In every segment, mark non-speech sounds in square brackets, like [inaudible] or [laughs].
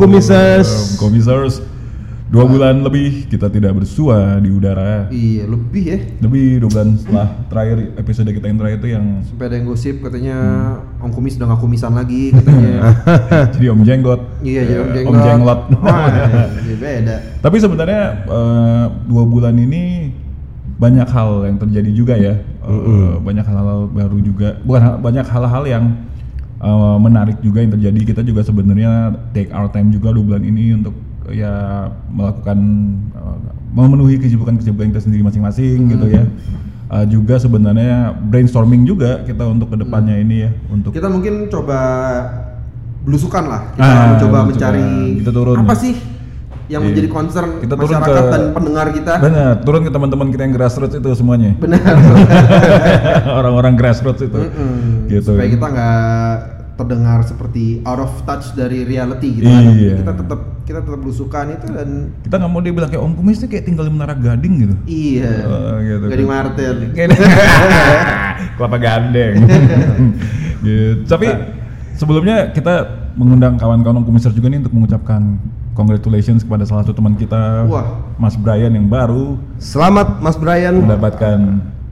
Komisers. Komisers. Dua bulan lebih kita tidak bersua di udara. Iya, lebih ya. Lebih dua bulan setelah terakhir episode kita yang terakhir itu yang Sampai ada yang gosip katanya Hmm. Om Kumis udah nggak kumisan lagi katanya. [laughs] jadi Om Jenggot. iya, jadi Om Eh, Jenglot. Om Jenglot. [laughs] Wah, iya, beda. Tapi sebenarnya eh, dua bulan ini banyak hal yang terjadi juga ya. Eh, Banyak hal-hal baru juga. Bukan banyak hal-hal yang eh, menarik juga yang terjadi. Kita juga sebenarnya take our time juga dua bulan ini untuk eh, ya melakukan eh, memenuhi kesibukan-kesibukan kita sendiri masing-masing gitu ya. Eh, juga sebenarnya brainstorming juga kita untuk ke depannya ini ya untuk Kita mungkin coba belusukan lah. Kita Ah, mencoba belusukan. mencari Kita turun. apa sih yang Iya. menjadi concern Kita masyarakat ke- dan pendengar kita. Benar, turun ke teman-teman kita yang grassroots itu semuanya. Benar. [laughs] Orang-orang grassroots itu. Mm-mm. Gitu. Supaya kita nggak terdengar seperti out of touch dari reality gitu kan. Iya. Kita tetap kita tetap belusukan itu dan Kita nggak mau dibilang kayak Om Kumis tuh kayak tinggal di Menara Gading gitu. iya. Oh, gitu. Gading Martel. [laughs] Kelapa gandeng. [laughs] gitu. Tapi sebelumnya kita mengundang kawan-kawan Om Kumiser juga nih untuk mengucapkan congratulations kepada salah satu teman kita, Wah. Mas Brian yang baru Selamat Mas Brian. mendapatkan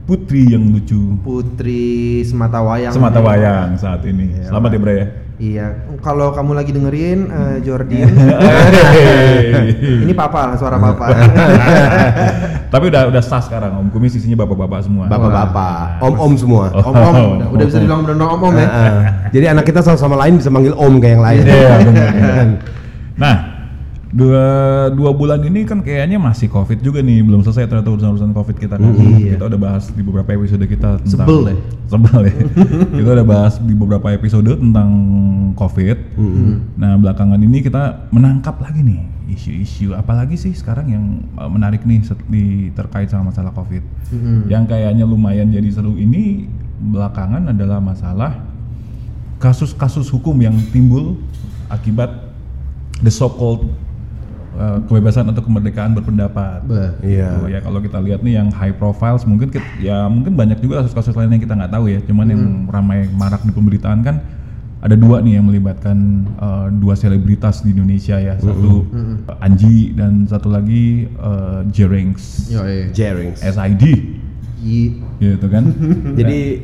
putri yang lucu Putri Semata Wayang. semata wayang saat ini. Iya, Selamat ya Bray ya. Iya, kalau kamu lagi dengerin eh, Jordan, [laughs] ini papa, suara papa. [laughs] Tapi udah udah sah sekarang Om Kumis isinya bapak-bapak semua. Bapak-bapak, om-om semua. Oh. om-om, udah, udah bisa dibilang bener om-om ya. Jadi anak kita sama sama lain bisa manggil om kayak yang lain. Iya, benar. [laughs] Nah, dua dua bulan ini kan kayaknya masih covid juga nih, belum selesai ternyata urusan-urusan covid kita kan. Iya. Kita udah bahas di beberapa episode kita tentang Sebel deh. Sebel ya. [laughs] kita udah bahas di beberapa episode tentang covid. Nah, belakangan ini kita menangkap lagi nih isu-isu apalagi sih sekarang yang uh, menarik nih di terkait sama masalah covid. Yang kayaknya lumayan jadi seru ini belakangan adalah masalah kasus-kasus hukum yang timbul akibat the so-called uh, kebebasan atau kemerdekaan berpendapat. Iya. Tuh, ya kalau kita lihat nih yang high profiles mungkin kit- ya mungkin banyak juga kasus-kasus lain yang kita nggak tahu ya. Cuman yang ramai marak di pemberitaan kan ada dua nih yang melibatkan uh, dua selebritas di Indonesia ya. Satu uh, Anji dan satu lagi uh, Jerings Yo, iya. Jerings. SID I- gitu kan. [laughs] Jadi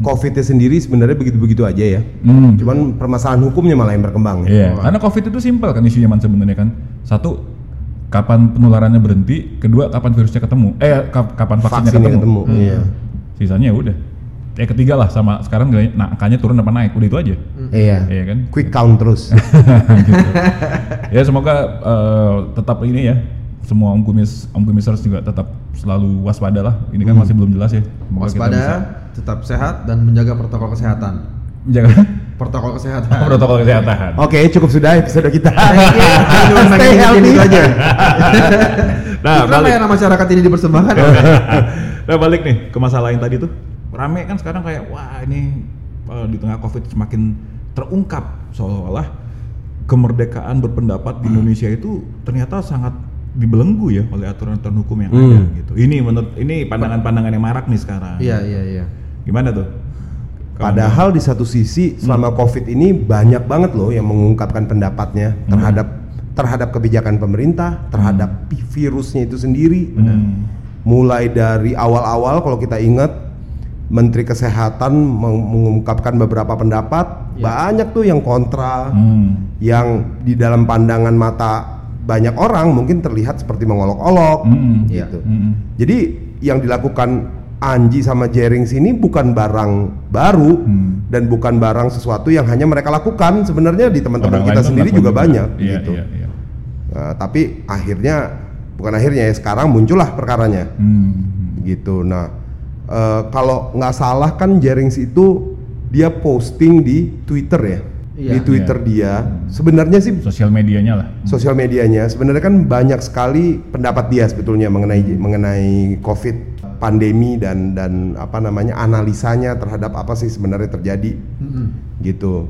COVID-nya sendiri sebenarnya begitu-begitu aja ya. Hmm. Cuman permasalahan hukumnya malah yang berkembang. Iya, karena COVID itu simpel kan isunya man sebenarnya kan. Satu, kapan penularannya berhenti, kedua kapan virusnya ketemu. Eh, kap- kapan vaksinnya, Vaksinnya ketemu. ketemu. Iya. Sisanya ya udah. Eh ketiga lah sama sekarang nilai- nah, angkanya turun apa naik, udah itu aja. Iya. Iya kan? Quick count terus. [laughs] Gitu. Ya semoga eh, tetap ini ya. Semua om kumis om kumisers juga tetap selalu waspada lah. Ini kan masih belum jelas ya. Semoga kita Waspada, bisa tetap sehat dan menjaga protokol kesehatan. menjaga [laughs] Protokol kesehatan. [laughs] protokol kesehatan. Oke, cukup sudah episode kita. [laughs] Stay healthy. aja. Nah, Itu balik. ya masyarakat ini dipersembahkan? nah balik nih ke masalah yang tadi tuh rame kan sekarang kayak wah ini eh, di tengah covid semakin terungkap seolah-olah kemerdekaan berpendapat di Indonesia itu ternyata sangat dibelenggu ya oleh aturan-aturan hukum yang ada Hmm. gitu. Ini menurut ini pandangan-pandangan yang marak nih sekarang. Iya, iya, iya. Gimana tuh? Padahal di satu sisi selama COVID ini banyak banget loh yang mengungkapkan pendapatnya terhadap terhadap kebijakan pemerintah, terhadap pi- virusnya itu sendiri. Hmm. Mulai dari awal-awal kalau kita ingat Menteri Kesehatan meng- mengungkapkan beberapa pendapat, banyak tuh yang kontra, Hmm. yang di dalam pandangan mata banyak orang mungkin terlihat seperti mengolok-olok Hmm. gitu. Hmm. Jadi yang dilakukan Anji sama Jerings ini bukan barang baru Hmm. dan bukan barang sesuatu yang hanya mereka lakukan. Sebenarnya di teman-teman kita sendiri melakukan juga banyak Iya, gitu. iya, iya. Nah, tapi akhirnya bukan akhirnya ya sekarang muncullah perkaranya Hmm. gitu. Nah eh, kalau nggak salah kan Jerings itu dia posting di Twitter ya. Iya. Di Twitter dia sebenarnya sih Sosial medianya lah. sosial medianya sebenarnya kan banyak sekali pendapat dia sebetulnya mengenai mengenai COVID pandemi dan dan apa namanya analisanya terhadap apa sih sebenarnya terjadi Mm-mm. gitu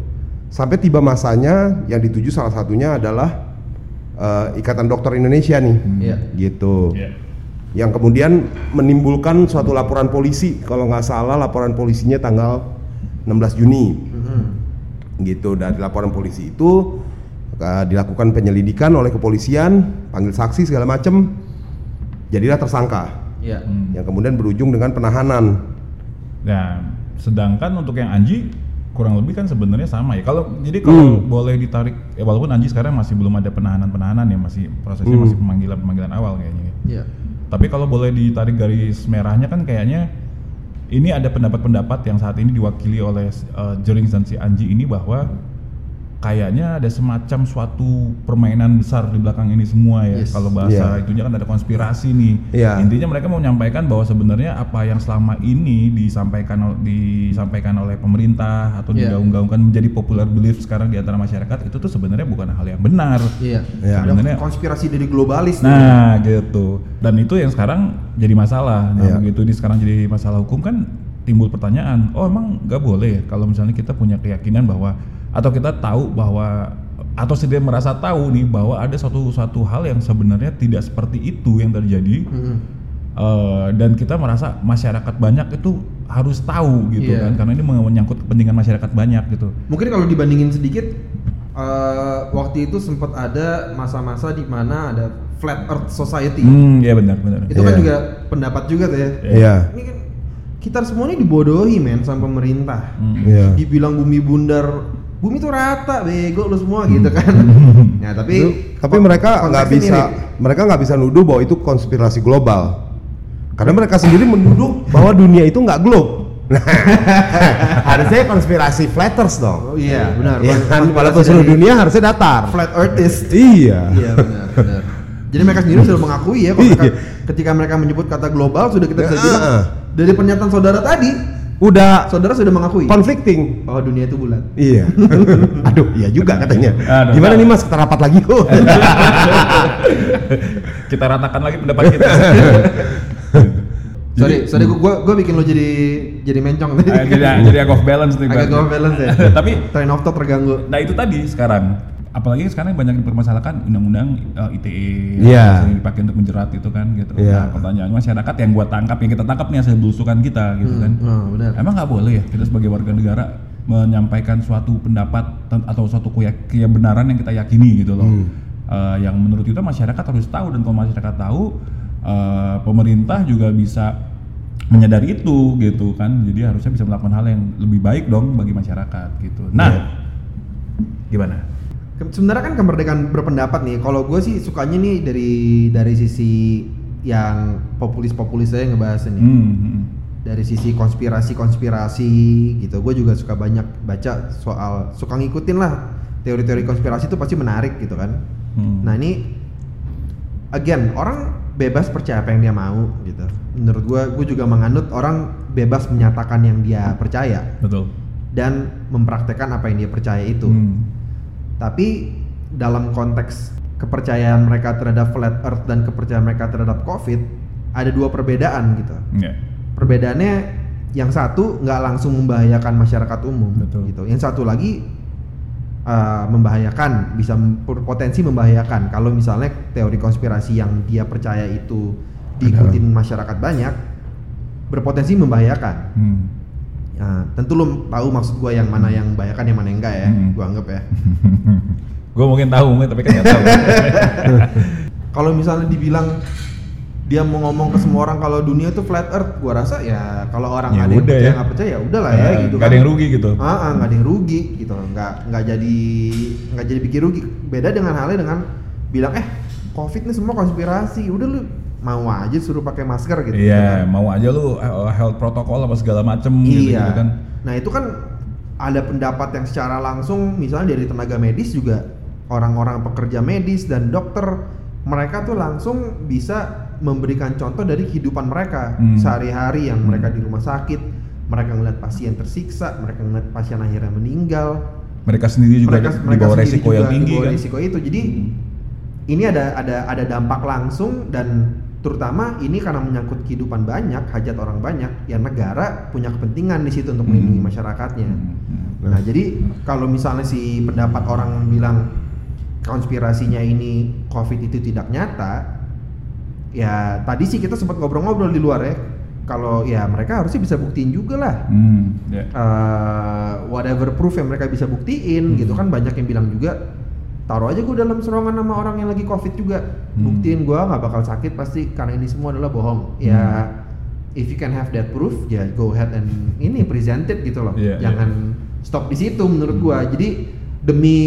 sampai tiba masanya yang dituju salah satunya adalah eh, Ikatan Dokter Indonesia nih Iya. gitu Iya. yang kemudian menimbulkan suatu laporan polisi kalau nggak salah laporan polisinya tanggal 16 Juni. Gitu dari laporan polisi itu uh, dilakukan penyelidikan oleh kepolisian, panggil saksi segala macem, jadilah tersangka Iya. Hmm. yang kemudian berujung dengan penahanan. Nah, sedangkan untuk yang Anji kurang lebih kan sebenarnya sama ya. Kalau jadi kalau Hmm. boleh ditarik ya walaupun Anji sekarang masih belum ada penahanan-penahanan ya, masih prosesnya Hmm. masih pemanggilan-pemanggilan awal kayaknya. ya. Iya. Tapi kalau boleh ditarik garis merahnya kan kayaknya ini ada pendapat-pendapat yang saat ini diwakili oleh uh, Jerings dan si Anji ini bahwa kayaknya ada semacam suatu permainan besar di belakang ini semua ya. Yes. Kalau bahasa Iya. itunya kan ada konspirasi nih. Iya. Intinya mereka mau menyampaikan bahwa sebenarnya apa yang selama ini disampaikan disampaikan oleh pemerintah atau Iya. digaung-gaungkan menjadi popular belief sekarang di antara masyarakat itu tuh sebenarnya bukan hal yang benar. Iya. Iya. Ada Sebenarnya- konspirasi dari globalis. nih. Nah, gitu. Dan itu yang sekarang jadi masalah. Nah, Iya. begitu ini sekarang jadi masalah hukum kan timbul pertanyaan, oh emang nggak boleh ya kalau misalnya kita punya keyakinan bahwa atau kita tahu bahwa atau sedang merasa tahu nih bahwa ada suatu suatu hal yang sebenarnya tidak seperti itu yang terjadi Mm-mm. Eh, dan kita merasa masyarakat banyak itu harus tahu gitu Iya. kan karena ini menyangkut kepentingan masyarakat banyak gitu. Mungkin kalau dibandingin sedikit, eh, waktu itu sempat ada masa-masa di mana ada flat Earth Society. Hmm, ya benar benar. Itu kan Iya. juga pendapat juga tuh ya. Iya. Ini kan kita semua ini dibodohi men sama pemerintah. Hmm. Iya. Dibilang bumi bundar, bumi tuh rata, bego lu semua gitu kan. [laughs] Nah tapi Tapi mereka nggak bisa, mirip. mereka nggak bisa nuduh bahwa itu konspirasi global. Karena mereka sendiri menuduh bahwa dunia itu nggak globe. [laughs] Nah, harusnya konspirasi flatters dong. Oh iya benar. Ya kan, walaupun seluruh dunia harusnya datar. flat earthist. Iya. Iya benar benar. Jadi mereka sendiri sudah mengakui ya kalau Iya. mereka- ketika mereka menyebut kata global sudah kita bisa Ya, bilang ah. dari pernyataan saudara tadi, Udah saudara sudah mengakui conflicting. bahwa dunia itu bulat. Iya. [laughs] Aduh, iya juga katanya. Aduh, Gimana nih Mas, kita rapat lagi yuk. [laughs] kita ratakan lagi pendapat kita. [laughs] Sorry, sorry gua gua bikin lo jadi jadi mencong tadi. Ah, jadi jadi agak off balance nih. Agak off balance ya. Tapi Train of thought terganggu. nah itu tadi sekarang apalagi sekarang banyak dipermasalahkan undang-undang eh, ITE Iya. sering dipakai untuk menjerat itu kan gitu. Iya. Nah, pertanyaan masyarakat yang gua tangkap yang kita tangkap nih hasil belusukan kita gitu kan. Oh, benar. Emang nggak boleh ya kita sebagai warga negara menyampaikan suatu pendapat atau suatu kebenaran yang kita yakini gitu loh. Hmm. Eh, yang menurut kita masyarakat harus tahu dan kalau masyarakat tahu eh, pemerintah juga bisa menyadari itu gitu kan. Jadi harusnya bisa melakukan hal yang lebih baik dong bagi masyarakat gitu. Nah, Iya. gimana? Sebenarnya kan kemerdekaan berpendapat nih. Kalau gue sih sukanya nih dari dari sisi yang populis-populis saya ngebahas ini. Hmm, hmm. Dari sisi konspirasi-konspirasi gitu. Gue juga suka banyak baca soal suka ngikutin lah teori-teori konspirasi itu pasti menarik gitu kan. Hmm. Nah ini again orang bebas percaya apa yang dia mau gitu. Menurut gue, gue juga menganut orang bebas menyatakan yang dia percaya Betul. dan mempraktekkan apa yang dia percaya itu. Hmm. Tapi dalam konteks kepercayaan mereka terhadap flat earth dan kepercayaan mereka terhadap covid ada dua perbedaan gitu. Ya. Perbedaannya yang satu nggak langsung membahayakan masyarakat umum Betul. gitu. Yang satu lagi uh, membahayakan, bisa berpotensi membahayakan kalau misalnya teori konspirasi yang dia percaya itu diikutin masyarakat banyak berpotensi membahayakan. Hmm. Nah, tentu lo tahu maksud gua yang mana yang membahayakan yang mana yang enggak ya. Hmm. Gua anggap ya. [laughs] gue mungkin tahu mungkin tapi kan nggak tahu. [laughs] kalau misalnya dibilang dia mau ngomong ke semua orang kalau dunia itu flat earth, gua rasa ya kalau orang Ya ada yang percaya ya. nggak percaya ya udahlah ya Eh, gitu nggak ada yang rugi gitu. Ah, ah, nggak ada yang rugi gitu, nggak nggak jadi nggak jadi bikin rugi. Beda dengan halnya dengan bilang eh covid ini semua konspirasi, udah lu mau aja suruh pakai masker gitu. Iya, gitu kan. mau aja lu eh, health protokol apa segala macem gitu, Iya. gitu kan. Nah itu kan ada pendapat yang secara langsung misalnya dari tenaga medis juga orang-orang pekerja medis dan dokter mereka tuh langsung bisa memberikan contoh dari kehidupan mereka Hmm. sehari-hari yang Hmm. mereka di rumah sakit mereka ngeliat pasien tersiksa mereka ngeliat pasien akhirnya meninggal Mereka sendiri juga mereka mereka sendiri resiko juga yang tinggi kan. risiko itu jadi ini ada ada ada dampak langsung dan terutama ini karena menyangkut kehidupan banyak hajat orang banyak ya negara punya kepentingan di situ untuk Hmm. melindungi masyarakatnya Hmm, hmm. nah jadi kalau misalnya si pendapat orang bilang konspirasinya ini covid itu tidak nyata ya tadi sih kita sempat ngobrol-ngobrol di luar ya kalau ya mereka harusnya bisa buktiin juga lah Hmm, ya. uh, whatever proof yang mereka bisa buktiin Hmm. gitu kan banyak yang bilang juga taruh aja gue dalam serongan sama orang yang lagi covid juga. Hmm. buktiin gue nggak bakal sakit pasti karena ini semua adalah bohong. Ya if you can have that proof ya go ahead and ini presented gitu loh. Iya, jangan stop di situ menurut gue jadi demi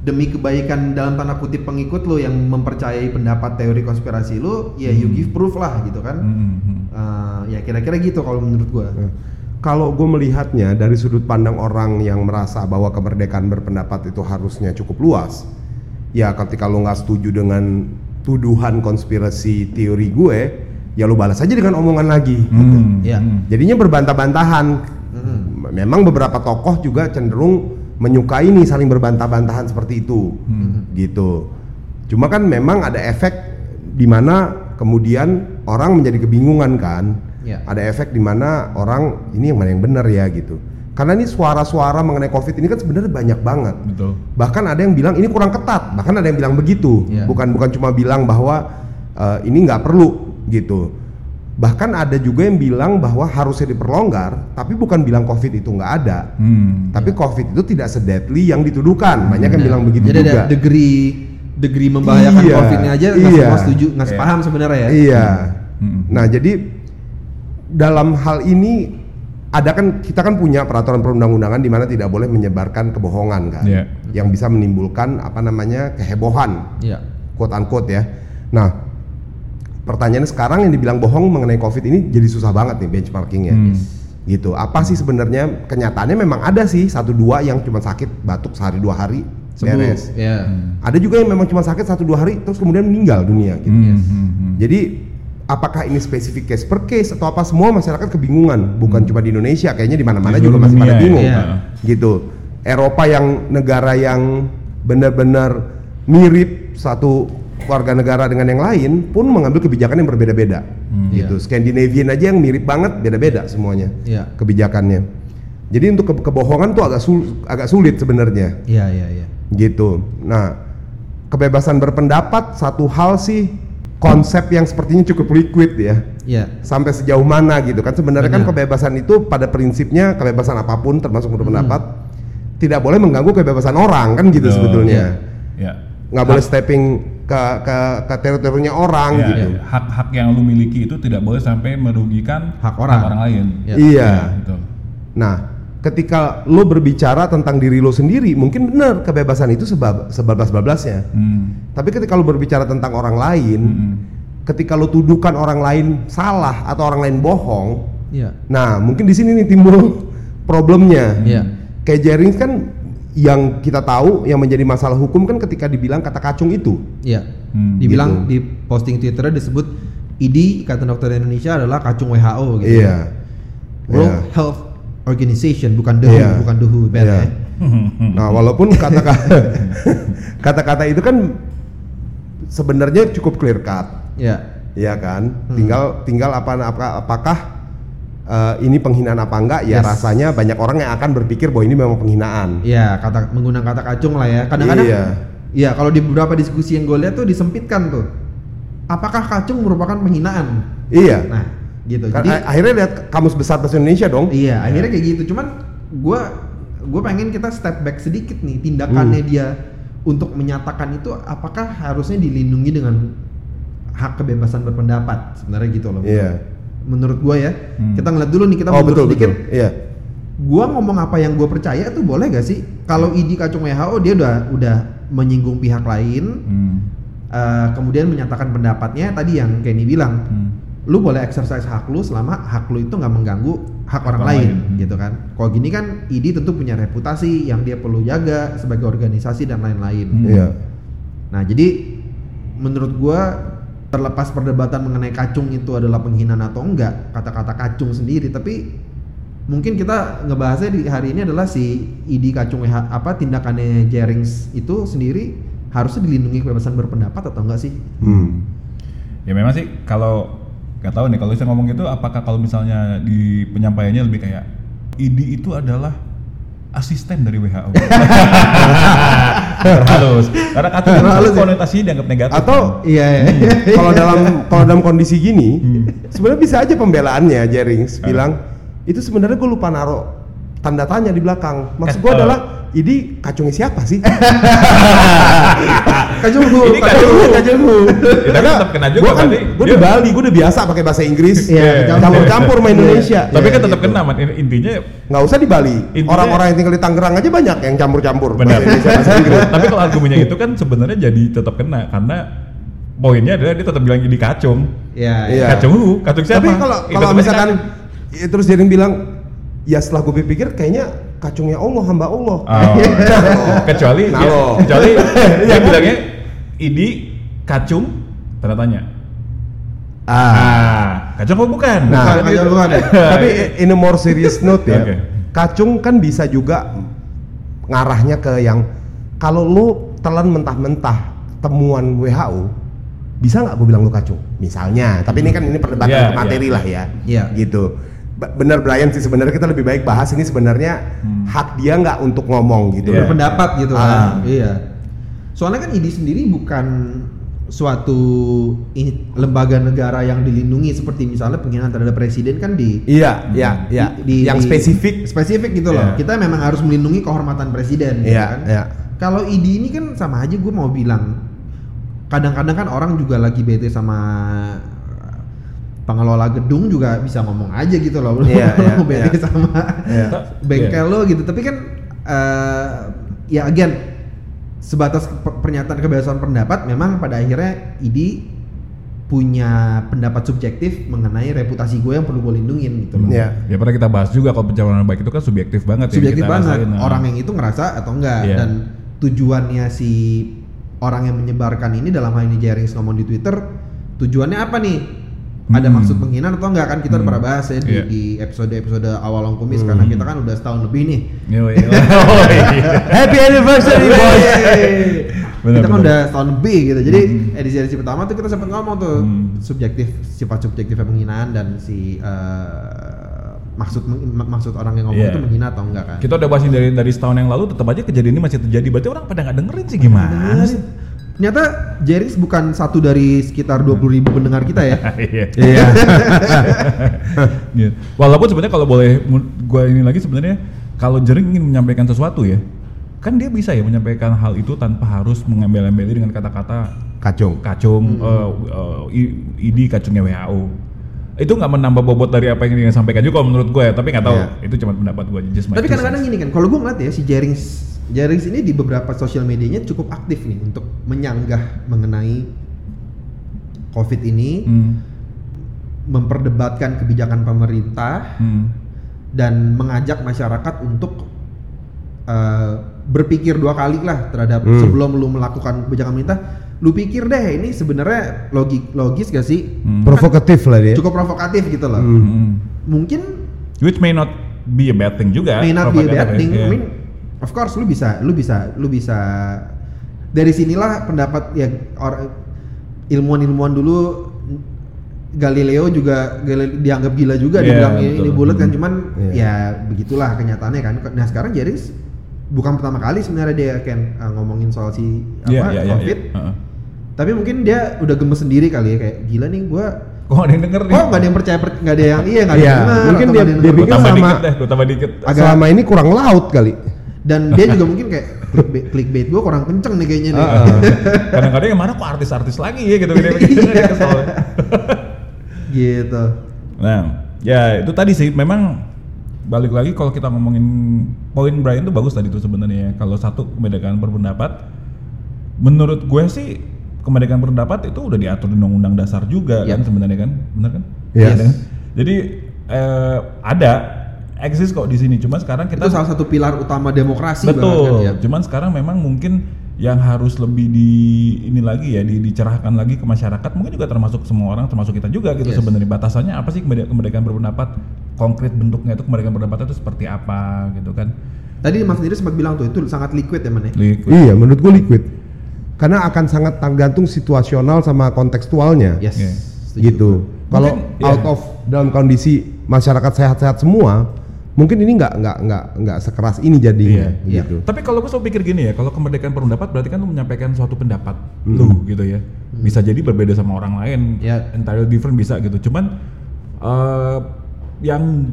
demi kebaikan dalam tanda kutip pengikut lo yang mempercayai pendapat teori konspirasi lo ya you Hmm. give proof lah gitu kan. Hmm, hmm. Eh, ya kira-kira gitu kalau menurut gue Nah, Kalau gue melihatnya dari sudut pandang orang yang merasa bahwa kemerdekaan berpendapat itu harusnya cukup luas, ya ketika lo nggak setuju dengan tuduhan konspirasi teori gue, ya lo balas aja dengan omongan lagi. Hmm, Iya. hmm. Jadinya berbantah-bantahan. Mm-mm. Memang beberapa tokoh juga cenderung menyukai nih saling berbantah-bantahan seperti itu, Hmm. gitu. Cuma kan memang ada efek di mana kemudian orang menjadi kebingungan kan. Iya. Ada efek di mana orang ini yang mana yang benar ya gitu. Karena ini suara-suara mengenai COVID ini kan sebenarnya banyak banget. Betul. Bahkan ada yang bilang ini kurang ketat, bahkan ada yang bilang begitu. Iya. Bukan bukan cuma bilang bahwa eh, ini nggak perlu gitu. Bahkan ada juga yang bilang bahwa harusnya diperlonggar, tapi bukan bilang COVID itu nggak ada. Hmm. Tapi COVID itu tidak sedeadly yang dituduhkan. Banyak yang Ya. bilang begitu Jadi juga. ada degree degree membahayakan Iya, COVID-nya aja nggak iya. semua setuju, nggak Iya. sepaham sebenarnya ya. Iya. Hmm. Nah, jadi dalam hal ini ada kan kita kan punya peraturan perundang-undangan di mana tidak boleh menyebarkan kebohongan kan. Iya. Yang bisa menimbulkan apa namanya kehebohan, Iya. quote unquote ya. Nah, pertanyaannya sekarang yang dibilang bohong mengenai COVID ini jadi susah banget nih benchmarkingnya. Hmm. Gitu. Apa sih sebenarnya kenyataannya memang ada sih satu dua yang cuma sakit batuk sehari dua hari beres. Iya. Ada juga yang memang cuma sakit satu dua hari terus kemudian meninggal dunia gitu. Hmm, hmm, hmm. Jadi apakah ini spesifik case per case atau apa semua masyarakat kebingungan bukan cuma di Indonesia kayaknya di mana-mana juga masih pada dunia ya. bingung Iya. gitu Eropa yang negara yang benar-benar mirip satu warga negara dengan yang lain pun mengambil kebijakan yang berbeda-beda Hmm. gitu Iya. Scandinavian aja yang mirip banget beda-beda semuanya Iya. kebijakannya jadi untuk ke- kebohongan tuh agak sul- agak sulit sebenarnya Iya, iya, iya. gitu. Nah, kebebasan berpendapat satu hal sih konsep yang sepertinya cukup liquid ya. Iya. Sampai sejauh mana gitu kan sebenarnya kan Benar. kebebasan itu pada prinsipnya kebebasan apa pun termasuk berpendapat tidak boleh mengganggu kebebasan orang kan gitu Betul. sebetulnya. Ya. Nggak boleh stepping ke ke ke teritorinya orang Ya, gitu. ya. Hak-hak yang lu miliki itu tidak boleh sampai merugikan Hak orang. lain. Ya. Iya. Gitu. Nah, ketika lo berbicara tentang diri lo sendiri, mungkin benar kebebasan itu sebab sebablas-bablasnya. Hmm. Tapi ketika lo berbicara tentang orang lain, Hmm. ketika lo tuduhkan orang lain salah atau orang lain bohong, Iya. nah mungkin di sini nih timbul [laughs] problemnya. Iya. Kayak Jerings kan yang kita tahu yang menjadi masalah hukum kan ketika dibilang kata kacung itu. Iya. Hmm. Dibilang Gitu. di posting Twitternya disebut ID Ikatan Dokter Indonesia adalah kacung WHO gitu. Iya. World Iya. Health Organization bukan WHO, Iya. bukan WHO bad Iya. ya. [laughs] Nah, walaupun kata-kata [laughs] kata-kata itu kan sebenarnya cukup clear cut. Iya. Iya kan? Hmm. Tinggal tinggal apa, apa apakah eh, ini penghinaan apa enggak? Ya Yes. rasanya banyak orang yang akan berpikir bahwa ini memang penghinaan. Iya, kata menggunakan kata kacung lah ya. Kadang-kadang Iya. Iya, kalau di beberapa diskusi yang gue lihat tuh disempitkan tuh. Apakah kacung merupakan penghinaan? Iya. Nah, gitu. Kan Jadi akhirnya lihat kamus besar bahasa Indonesia dong. iya, akhirnya kayak gitu. Cuman gue gue pengen kita step back sedikit nih tindakannya Hmm. dia untuk menyatakan itu apakah harusnya dilindungi dengan hak kebebasan berpendapat sebenarnya gitu loh. Iya. Menurut gue ya, Hmm. kita ngeliat dulu nih kita Oh betul sedikit. betul. Iya. Gua ngomong apa yang gue percaya tuh boleh gak sih? Kalau ID kacung WHO dia udah udah menyinggung pihak lain, Hmm. eh, kemudian menyatakan pendapatnya tadi yang Kenny bilang, Hmm. Lu boleh exercise hak lu selama hak lu itu nggak mengganggu hak orang Orang lain, lain. gitu kan? Kalau gini kan ID tentu punya reputasi yang dia perlu jaga sebagai organisasi dan lain-lain. Hmm. Iya. Nah jadi menurut gua terlepas perdebatan mengenai kacung itu adalah penghinaan atau enggak kata-kata kacung sendiri tapi mungkin kita ngebahasnya di hari ini adalah si ID kacung apa tindakannya Jerings itu sendiri harusnya dilindungi kebebasan berpendapat atau enggak sih? Hmm. Ya memang sih kalau nggak tahu nih kalau saya ngomong gitu apakah kalau misalnya di penyampaiannya lebih kayak ID itu adalah asisten dari WHO. [laughs] Terhalus. Karena kata Terhalus ya? konotasinya dianggap negatif. Atau Iya. [laughs] kalau dalam kalau dalam kondisi gini, Hmm. sebenarnya bisa aja pembelaannya Jerings bilang itu sebenarnya gue lupa naruh tanda tanya di belakang. Maksud gue Eh, adalah ini kacungnya siapa sih? [laughs] Kacunggu, Ini kacunggu, kacunggu. kacunggu. Ya, tapi tetap kena juga Gue kan, gue di dia- Bali, gue udah biasa pakai bahasa Inggris. Iya, campur-campur sama Indonesia. Tapi Iya, kan tetap gitu. kena, man. Intinya Nggak usah di Bali. Orang-orang yang tinggal di Tangerang aja banyak yang campur-campur Benar. bahasa Indonesia bahasa Inggris. [laughs] Tapi kalau argumennya itu kan sebenarnya jadi tetap kena karena poinnya adalah dia tetap bilang jadi kacung. Iya, Iya. Kacung who? Kacung siapa? Tapi kalau kalau misalkan kacung. ya, terus Jering bilang ya setelah gue pikir kayaknya kacungnya Allah hamba Allah. Oh, [laughs] kecuali Nah, ya, kecuali [laughs] Iya dia kan? bilangnya ini kacung tanda tanya. Ah. Ah, kacung apa bukan? Nah, Bukan, kacung bukan ya? Tapi [laughs] in a more serious note ya, Oke. kacung kan bisa juga ngarahnya ke yang kalau lu telan mentah-mentah temuan WHO, bisa nggak gue bilang lu kacung? Misalnya, tapi ini kan ini perdebatan Iya, ke materi iya. lah ya, Iya. gitu. Bener Brian sih sebenarnya kita lebih baik bahas ini sebenarnya hak dia nggak untuk ngomong gitu. Iya. berpendapat gitu Ah. kan. Iya. Soalnya kan ID sendiri bukan suatu lembaga negara yang dilindungi seperti misalnya penghinaan terhadap presiden kan di Iya, iya, iya. di- yang di- spesifik. spesifik gitu loh. Iya. Kita memang harus melindungi kehormatan presiden gitu Iya, kan. iya. Kalau ID ini kan sama aja gue mau bilang kadang-kadang kan orang juga lagi bete sama pengelola gedung juga bisa ngomong aja gitu loh. Lu Iya, [laughs] iya, lu bete iya. sama Iya. bengkel lo gitu. Tapi kan eh, ya again sebatas pe- pernyataan kebebasan pendapat memang pada akhirnya ID punya pendapat subjektif mengenai reputasi gue yang perlu gue lindungin gitu loh. Iya. Ya pernah kita bahas juga kalau pencalonan baik itu kan subjektif banget subjektif yang kita banget rasain, nah. orang yang itu ngerasa atau enggak Iya. dan tujuannya si orang yang menyebarkan ini dalam hal ini Jerings ngomong di Twitter tujuannya apa nih ada Hmm. maksud penghinaan atau enggak kan kita Hmm. pernah bahas ya di, Iya. di episode-episode awal Long Kumis karena kita kan udah setahun lebih nih. Oh. [laughs] Happy anniversary boys. Benar, kita kan udah setahun lebih gitu jadi Hmm. edisi-edisi pertama tuh kita sempat ngomong tuh Hmm. subjektif sifat subjektif penghinaan dan si eh, maksud mak- maksud orang yang ngomong Iya. itu menghina atau enggak kan Kita udah bahas ini dari dari setahun yang lalu tetap aja kejadian ini masih terjadi. Berarti orang pada nggak dengerin sih gimana sih? Ternyata Jerix bukan satu dari sekitar 20.000 ribu pendengar kita ya. [laughs] Iya. Iya. Gitu. [laughs] Walaupun sebenarnya kalau boleh gua ini lagi sebenarnya kalau Jering ingin menyampaikan sesuatu ya, kan dia bisa ya menyampaikan hal itu tanpa harus mengembel-embeli dengan kata-kata Kacung. kacung eh, eh, i- ID kacungnya WHO. Itu nggak menambah bobot dari apa yang dia sampaikan juga kalau menurut gue ya, tapi nggak tahu. Iya. Itu cuma pendapat gue my Tapi kadang-kadang gini kan, kalau gue ngeliat ya si Jerings Jerings ini di beberapa sosial medianya cukup aktif nih untuk menyanggah mengenai COVID ini, Hmm. memperdebatkan kebijakan pemerintah Hmm. dan mengajak masyarakat untuk eh, berpikir dua kali lah terhadap Hmm. sebelum lu melakukan kebijakan pemerintah. Lu pikir deh ini sebenarnya logis logis gak sih? Hmm. Provokatif lah dia. Cukup provokatif gitu loh. Hmm. Hmm. Mungkin Which may not be a bad thing juga. may not be a bad thing. ya. I mean, of course lu bisa, lu bisa, lu bisa. Dari sinilah pendapat ya orang ilmuwan-ilmuwan dulu Galileo juga Gali- dianggap gila juga Iya, dibilang ini, betul. ini bulat kan Hmm. cuman Iya. ya begitulah kenyataannya kan. Nah sekarang Jerings bukan pertama kali sebenarnya dia kan uh, ngomongin soal si apa Iya, iya, iya, COVID. iya. Heeh. Tapi mungkin dia udah gemes sendiri kali ya kayak gila nih gua Kok nggak ada yang denger nih? Oh nggak ada yang percaya, per- nggak ada yang iya nggak ada Iya, yang denger, mungkin dia- dia pikir Gua sama- dikit deh, tambah dikit. Agak- Selama ini kurang laut kali. Dan dia juga mungkin kayak clickbait, clickbait gue kurang kenceng nih kayaknya nih. [laughs] Kadang-kadang yang mana kok artis-artis lagi ya gitu gitu. gitu. Iya. Gitu. Nah, ya itu tadi sih memang balik lagi kalau kita ngomongin poin Brian itu bagus tadi tuh sebenarnya ya. Kalau satu kemerdekaan berpendapat menurut gue sih kemerdekaan berpendapat itu udah diatur di undang-undang dasar juga Iya. kan sebenarnya kan? Benar kan? Yes. kan? Jadi eh, ada eksis kok di sini. Cuma sekarang kita itu salah satu pilar utama demokrasi Betul. ya. Cuman sekarang memang mungkin yang harus lebih di ini lagi ya di, dicerahkan lagi ke masyarakat mungkin juga termasuk semua orang termasuk kita juga gitu Yes. sebenarnya batasannya apa sih kemerde- kemerdekaan berpendapat konkret bentuknya itu kemerdekaan berpendapat itu seperti apa gitu kan Tadi Mas sendiri sempat bilang tuh itu sangat liquid ya man ya. Liquid. Iya, menurut gue liquid. Karena akan sangat tergantung situasional sama kontekstualnya. Yes. Iya. setuju. Gitu. Kalau Mungkin, out iya. of dalam kondisi masyarakat sehat-sehat semua, mungkin ini nggak nggak nggak nggak sekeras ini jadinya. Iya. Gitu. Tapi kalau gue selalu pikir gini ya, kalau kemerdekaan berpendapat berarti kan lu menyampaikan suatu pendapat Hmm. lu gitu ya. Bisa jadi berbeda sama orang lain, Ya. entirely different bisa gitu. Cuman eh, yang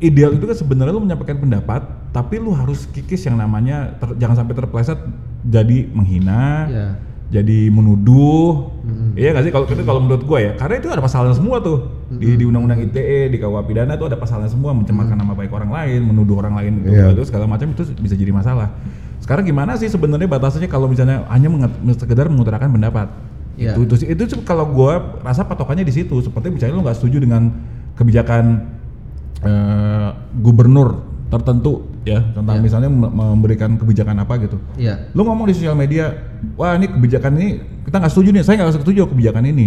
ideal itu kan sebenarnya lu menyampaikan pendapat tapi lu harus kikis yang namanya ter- jangan sampai terpleset jadi menghina, Iya. jadi menuduh. Iya nggak sih kalau itu kalau menurut gue ya, karena itu ada pasalnya semua tuh di di undang-undang ITE, di KUA pidana tuh ada pasalnya semua mencemarkan nama baik orang lain, menuduh orang lain gitu, Iya. itu segala macam itu bisa jadi masalah. Sekarang gimana sih sebenarnya batasnya kalau misalnya hanya sekedar mengutarakan pendapat? Iya. Itu itu itu kalau gue rasa patokannya di situ. Seperti misalnya lu nggak setuju dengan kebijakan eh, gubernur tertentu ya tentang Iya. misalnya mem- memberikan kebijakan apa gitu. Iya. Lu ngomong di sosial media, wah ini kebijakan ini kita nggak setuju nih, saya nggak setuju kebijakan ini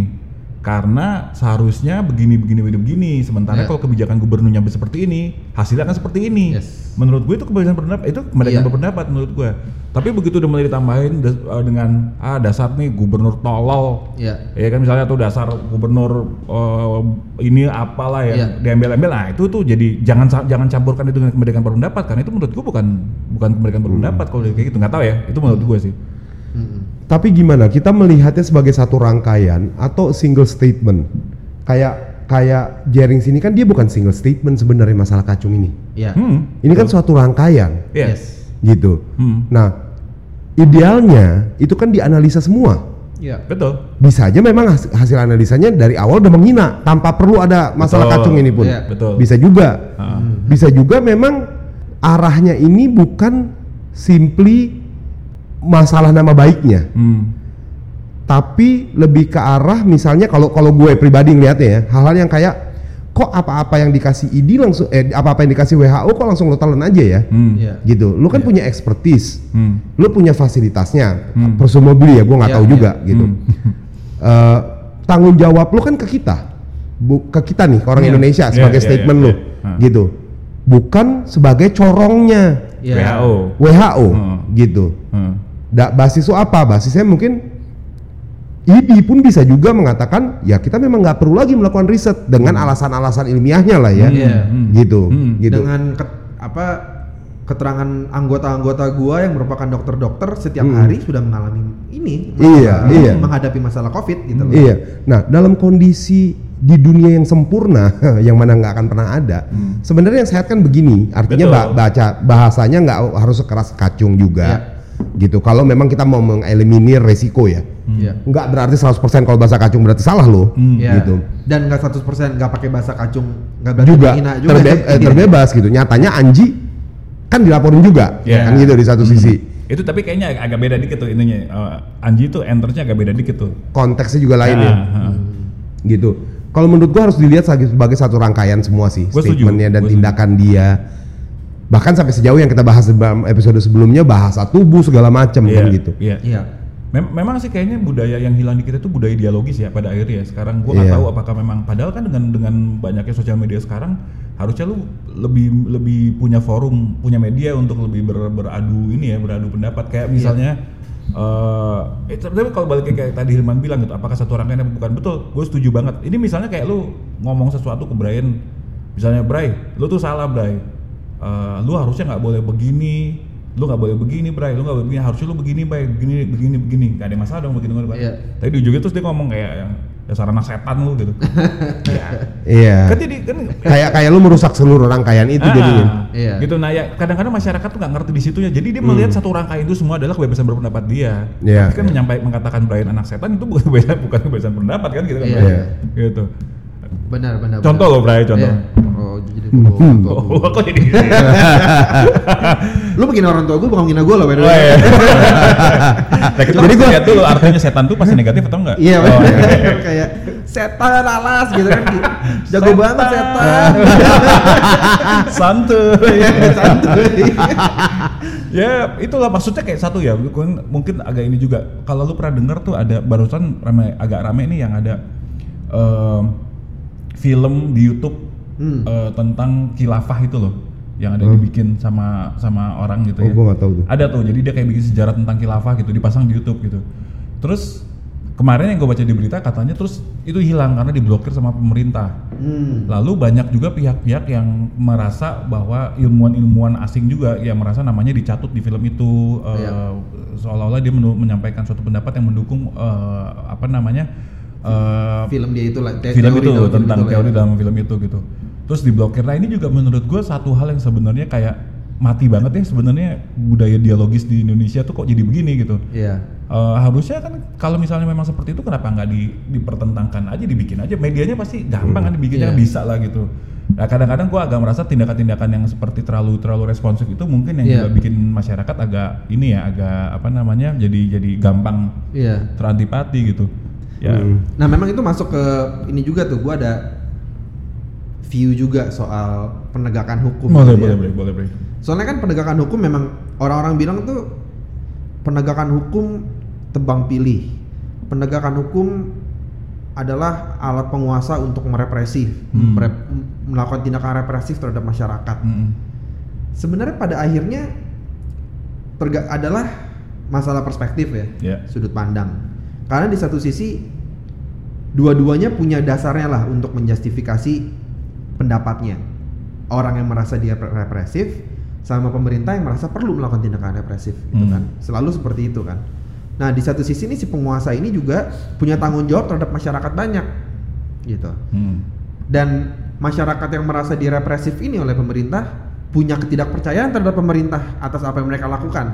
karena seharusnya begini begini begini begini. Sementara Iya. kalau kebijakan gubernurnya seperti ini, hasilnya akan seperti ini. Yes. Menurut gue itu kebebasan berpendapat, itu kemerdekaan Iya. berpendapat menurut gue. Tapi begitu udah mulai ditambahin eh, dengan ah dasar nih gubernur tolol, Iya. ya kan misalnya tuh dasar gubernur eh, ini apalah ya Iya. diambil-ambil nah itu tuh jadi jangan jangan campurkan itu dengan kemerdekaan berpendapat karena itu menurut gue bukan bukan kemerdekaan berpendapat kalau kayak gitu nggak tahu ya itu menurut gue sih Mm-mm. Tapi gimana? Kita melihatnya sebagai satu rangkaian atau single statement. Kayak kayak Jering sini kan dia bukan single statement sebenarnya masalah kacung ini. Iya. hmm Ini kan suatu rangkaian Iya. Yes. gitu. Hmm. Nah, idealnya itu kan dianalisa semua. Iya. betul Bisa aja memang hasil, hasil analisanya dari awal udah menghina tanpa perlu ada masalah Betul. kacung ini pun. Iya. Betul. Bisa juga. Ah. Bisa juga memang arahnya ini bukan simply masalah nama baiknya, hmm. tapi lebih ke arah misalnya kalau kalau gue pribadi ngeliatnya ya, hal-hal yang kayak kok apa-apa yang dikasih ID langsung eh apa-apa yang dikasih WHO kok langsung lo telan aja ya. Hmm. Iya. Gitu. Lu kan punya expertise. Hmm. Lu punya fasilitasnya. Hmm. Presumably ya, gue nggak Iya, tahu iya. juga gitu. Hmm. [laughs] Eh, tanggung jawab lu kan ke kita. Bu, ke kita nih, ke orang Iya. Indonesia Iya, sebagai iya, statement iya, lu. iya. Ah. Gitu. Bukan sebagai corongnya Iya. WHO WHO Hmm. gitu. Hmm. Da, basis apa? Basisnya mungkin ID pun bisa juga mengatakan ya kita memang nggak perlu lagi melakukan riset dengan alasan-alasan ilmiahnya lah ya, Iya. Hmm. gitu, Hmm. gitu. Dengan ket- apa keterangan anggota-anggota gua yang merupakan dokter-dokter setiap Hmm. hari sudah mengalami ini Iya, masalah- iya. menghadapi masalah covid gitu loh. Iya. Nah, dalam kondisi di dunia yang sempurna, [laughs] yang mana nggak akan pernah ada, Hmm. sebenarnya yang sehat kan begini. Artinya ba- Betul. baca bahasanya nggak harus sekeras kacung juga, Iya. Gitu. Kalau memang kita mau mengeliminir resiko ya, Iya. nggak berarti 100% kalau bahasa kacung berarti salah loh, Hmm. Iya. gitu. Dan nggak 100% nggak pakai bahasa kacung, nggak berarti Juga, menghina juga. terbe- eh, terbebas gitu. Nyatanya Anji kan dilaporin juga, Iya. kan gitu di satu sisi. itu tapi kayaknya ag- agak beda dikit tuh ininya Eh, Anji tuh enternya agak beda dikit tuh Konteksnya juga lain ya. Ah, ah. gitu. Kalau menurut gua harus dilihat sebagai, satu rangkaian semua sih, Gua setuju, statementnya dan gua setuju. tindakan dia. Bahkan sampai sejauh yang kita bahas dalam episode sebelumnya bahasa tubuh segala macam kan Iya, gitu. iya. Iya. Mem- memang sih kayaknya budaya yang hilang di kita tuh budaya dialogis ya pada akhirnya ya. Sekarang gua nggak Iya. tahu apakah memang padahal kan dengan dengan banyaknya sosial media sekarang harusnya lu lebih lebih punya forum, punya media untuk lebih ber- beradu ini ya, beradu pendapat kayak Iya. misalnya eh eh, tapi kalau balik kayak tadi Hilman bilang gitu, apakah satu rangkaian apa bukan? Betul, gue setuju banget. Ini misalnya kayak lu ngomong sesuatu ke Brian, misalnya Bray, lu tuh salah Bray, Eh, lu harusnya nggak boleh begini, lu nggak boleh begini Bray, lu nggak boleh begini, harusnya lu begini Bray, begini begini begini, gak ada masalah dong begini begini. Iya. Tapi di ujungnya terus dia ngomong kayak yang dasar anak setan lu gitu. [laughs] ya. Iya. Kan jadi kan Kayak kayak lu merusak seluruh rangkaian itu Ah, jadinya. Iya. Gitu nah ya kadang-kadang masyarakat tuh nggak ngerti di situnya. Jadi dia melihat satu rangkaian itu semua adalah kebebasan berpendapat dia. Hmm. Iya, Tapi kan iya. menyampaikan mengatakan Brian anak setan itu bukan [laughs] kebebasan bukan kebebasan pendapat kan gitu kan. Iya. Brian? Gitu. Benar, benar. Contoh benar. loh Brian contoh. Iya. Jadi Hmm. gua orang tua Oh, kok jadi gitu? [laughs] Lu begini orang tua gue bukan menghina gue loh, Oh, iya. [laughs] Nah, kita Jadi gua- lihat dulu artinya setan tuh pasti negatif atau enggak? Iya, Oh, benar. [laughs] kayak setan alas gitu kan. Jago Setan. banget setan. Santuy. Santuy. ya itulah maksudnya kayak satu ya mungkin agak ini juga kalau lu pernah denger tuh ada barusan rame agak rame nih yang ada em, film di YouTube Hmm. eh, tentang khilafah itu loh yang ada dibikin sama sama orang gitu Oh, ya gua nggak tahu tuh. ada tuh jadi dia kayak bikin sejarah tentang khilafah gitu dipasang di YouTube gitu terus kemarin yang gue baca di berita katanya terus itu hilang karena diblokir sama pemerintah Hmm. Lalu banyak juga pihak-pihak yang merasa bahwa ilmuwan-ilmuwan asing juga yang merasa namanya dicatut di film itu eh, Iya. seolah-olah dia menyampaikan suatu pendapat yang mendukung eh, apa namanya eh, Film dia itu lah. te- film itu dalam tentang itu lah teori ya. dalam film itu gitu. Terus diblokir. Nah ini juga menurut gue satu hal yang sebenarnya kayak mati banget ya sebenarnya budaya dialogis di Indonesia tuh kok jadi begini gitu. Iya. Eh, harusnya kan kalau misalnya memang seperti itu kenapa nggak di, dipertentangkan aja dibikin aja medianya pasti gampang kan dibikinnya Iya. bisa lah gitu. Nah, kadang-kadang gua agak merasa tindakan-tindakan yang seperti terlalu terlalu responsif itu mungkin yang Iya. juga bikin masyarakat agak ini ya agak apa namanya jadi jadi gampang Iya. terantipati gitu. Ya. Hmm. Nah memang itu masuk ke ini juga tuh, gua ada view juga soal penegakan hukum. Boleh, gitu boleh, ya. boleh, boleh, boleh. Soalnya kan penegakan hukum memang orang-orang bilang tuh penegakan hukum tebang pilih. Penegakan hukum adalah alat penguasa untuk merepresif, Hmm. merep- melakukan tindakan represif terhadap masyarakat. Mm-mm. Sebenarnya pada akhirnya terga- adalah masalah perspektif ya, Ya. sudut pandang. Karena di satu sisi dua-duanya punya dasarnya lah untuk menjustifikasi pendapatnya. Orang yang merasa dia pre- represif sama pemerintah yang merasa perlu melakukan tindakan represif gitu Hmm. kan. Selalu seperti itu kan. Nah, di satu sisi ini si penguasa ini juga punya tanggung jawab terhadap masyarakat banyak gitu. Hmm. Dan masyarakat yang merasa direpresif ini oleh pemerintah punya ketidakpercayaan terhadap pemerintah atas apa yang mereka lakukan.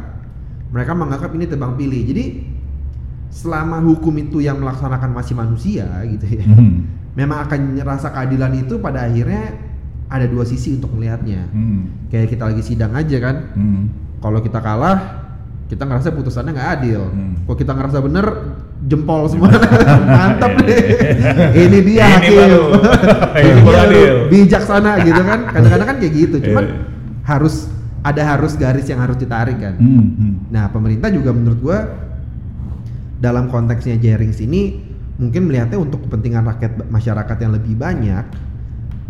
Mereka menganggap ini tebang pilih. Jadi selama hukum itu yang melaksanakan masih manusia gitu ya. Hmm. Memang akan rasa keadilan itu pada akhirnya ada dua sisi untuk melihatnya. Hmm. Kayak kita lagi sidang aja kan. Hmm. Kalau kita kalah, kita ngerasa putusannya nggak adil. Hmm. Kalau kita ngerasa bener, jempol semua. [laughs] Mantap deh. Ini dia Ini hakim. [laughs] Ini baru bijaksana gitu kan. [laughs] Kadang-kadang kan kayak gitu. Cuman Iya. harus ada harus garis yang harus ditarik kan. Hmm. Hmm. Nah, pemerintah juga menurut gua dalam konteksnya Jerings ini mungkin melihatnya untuk kepentingan rakyat masyarakat yang lebih banyak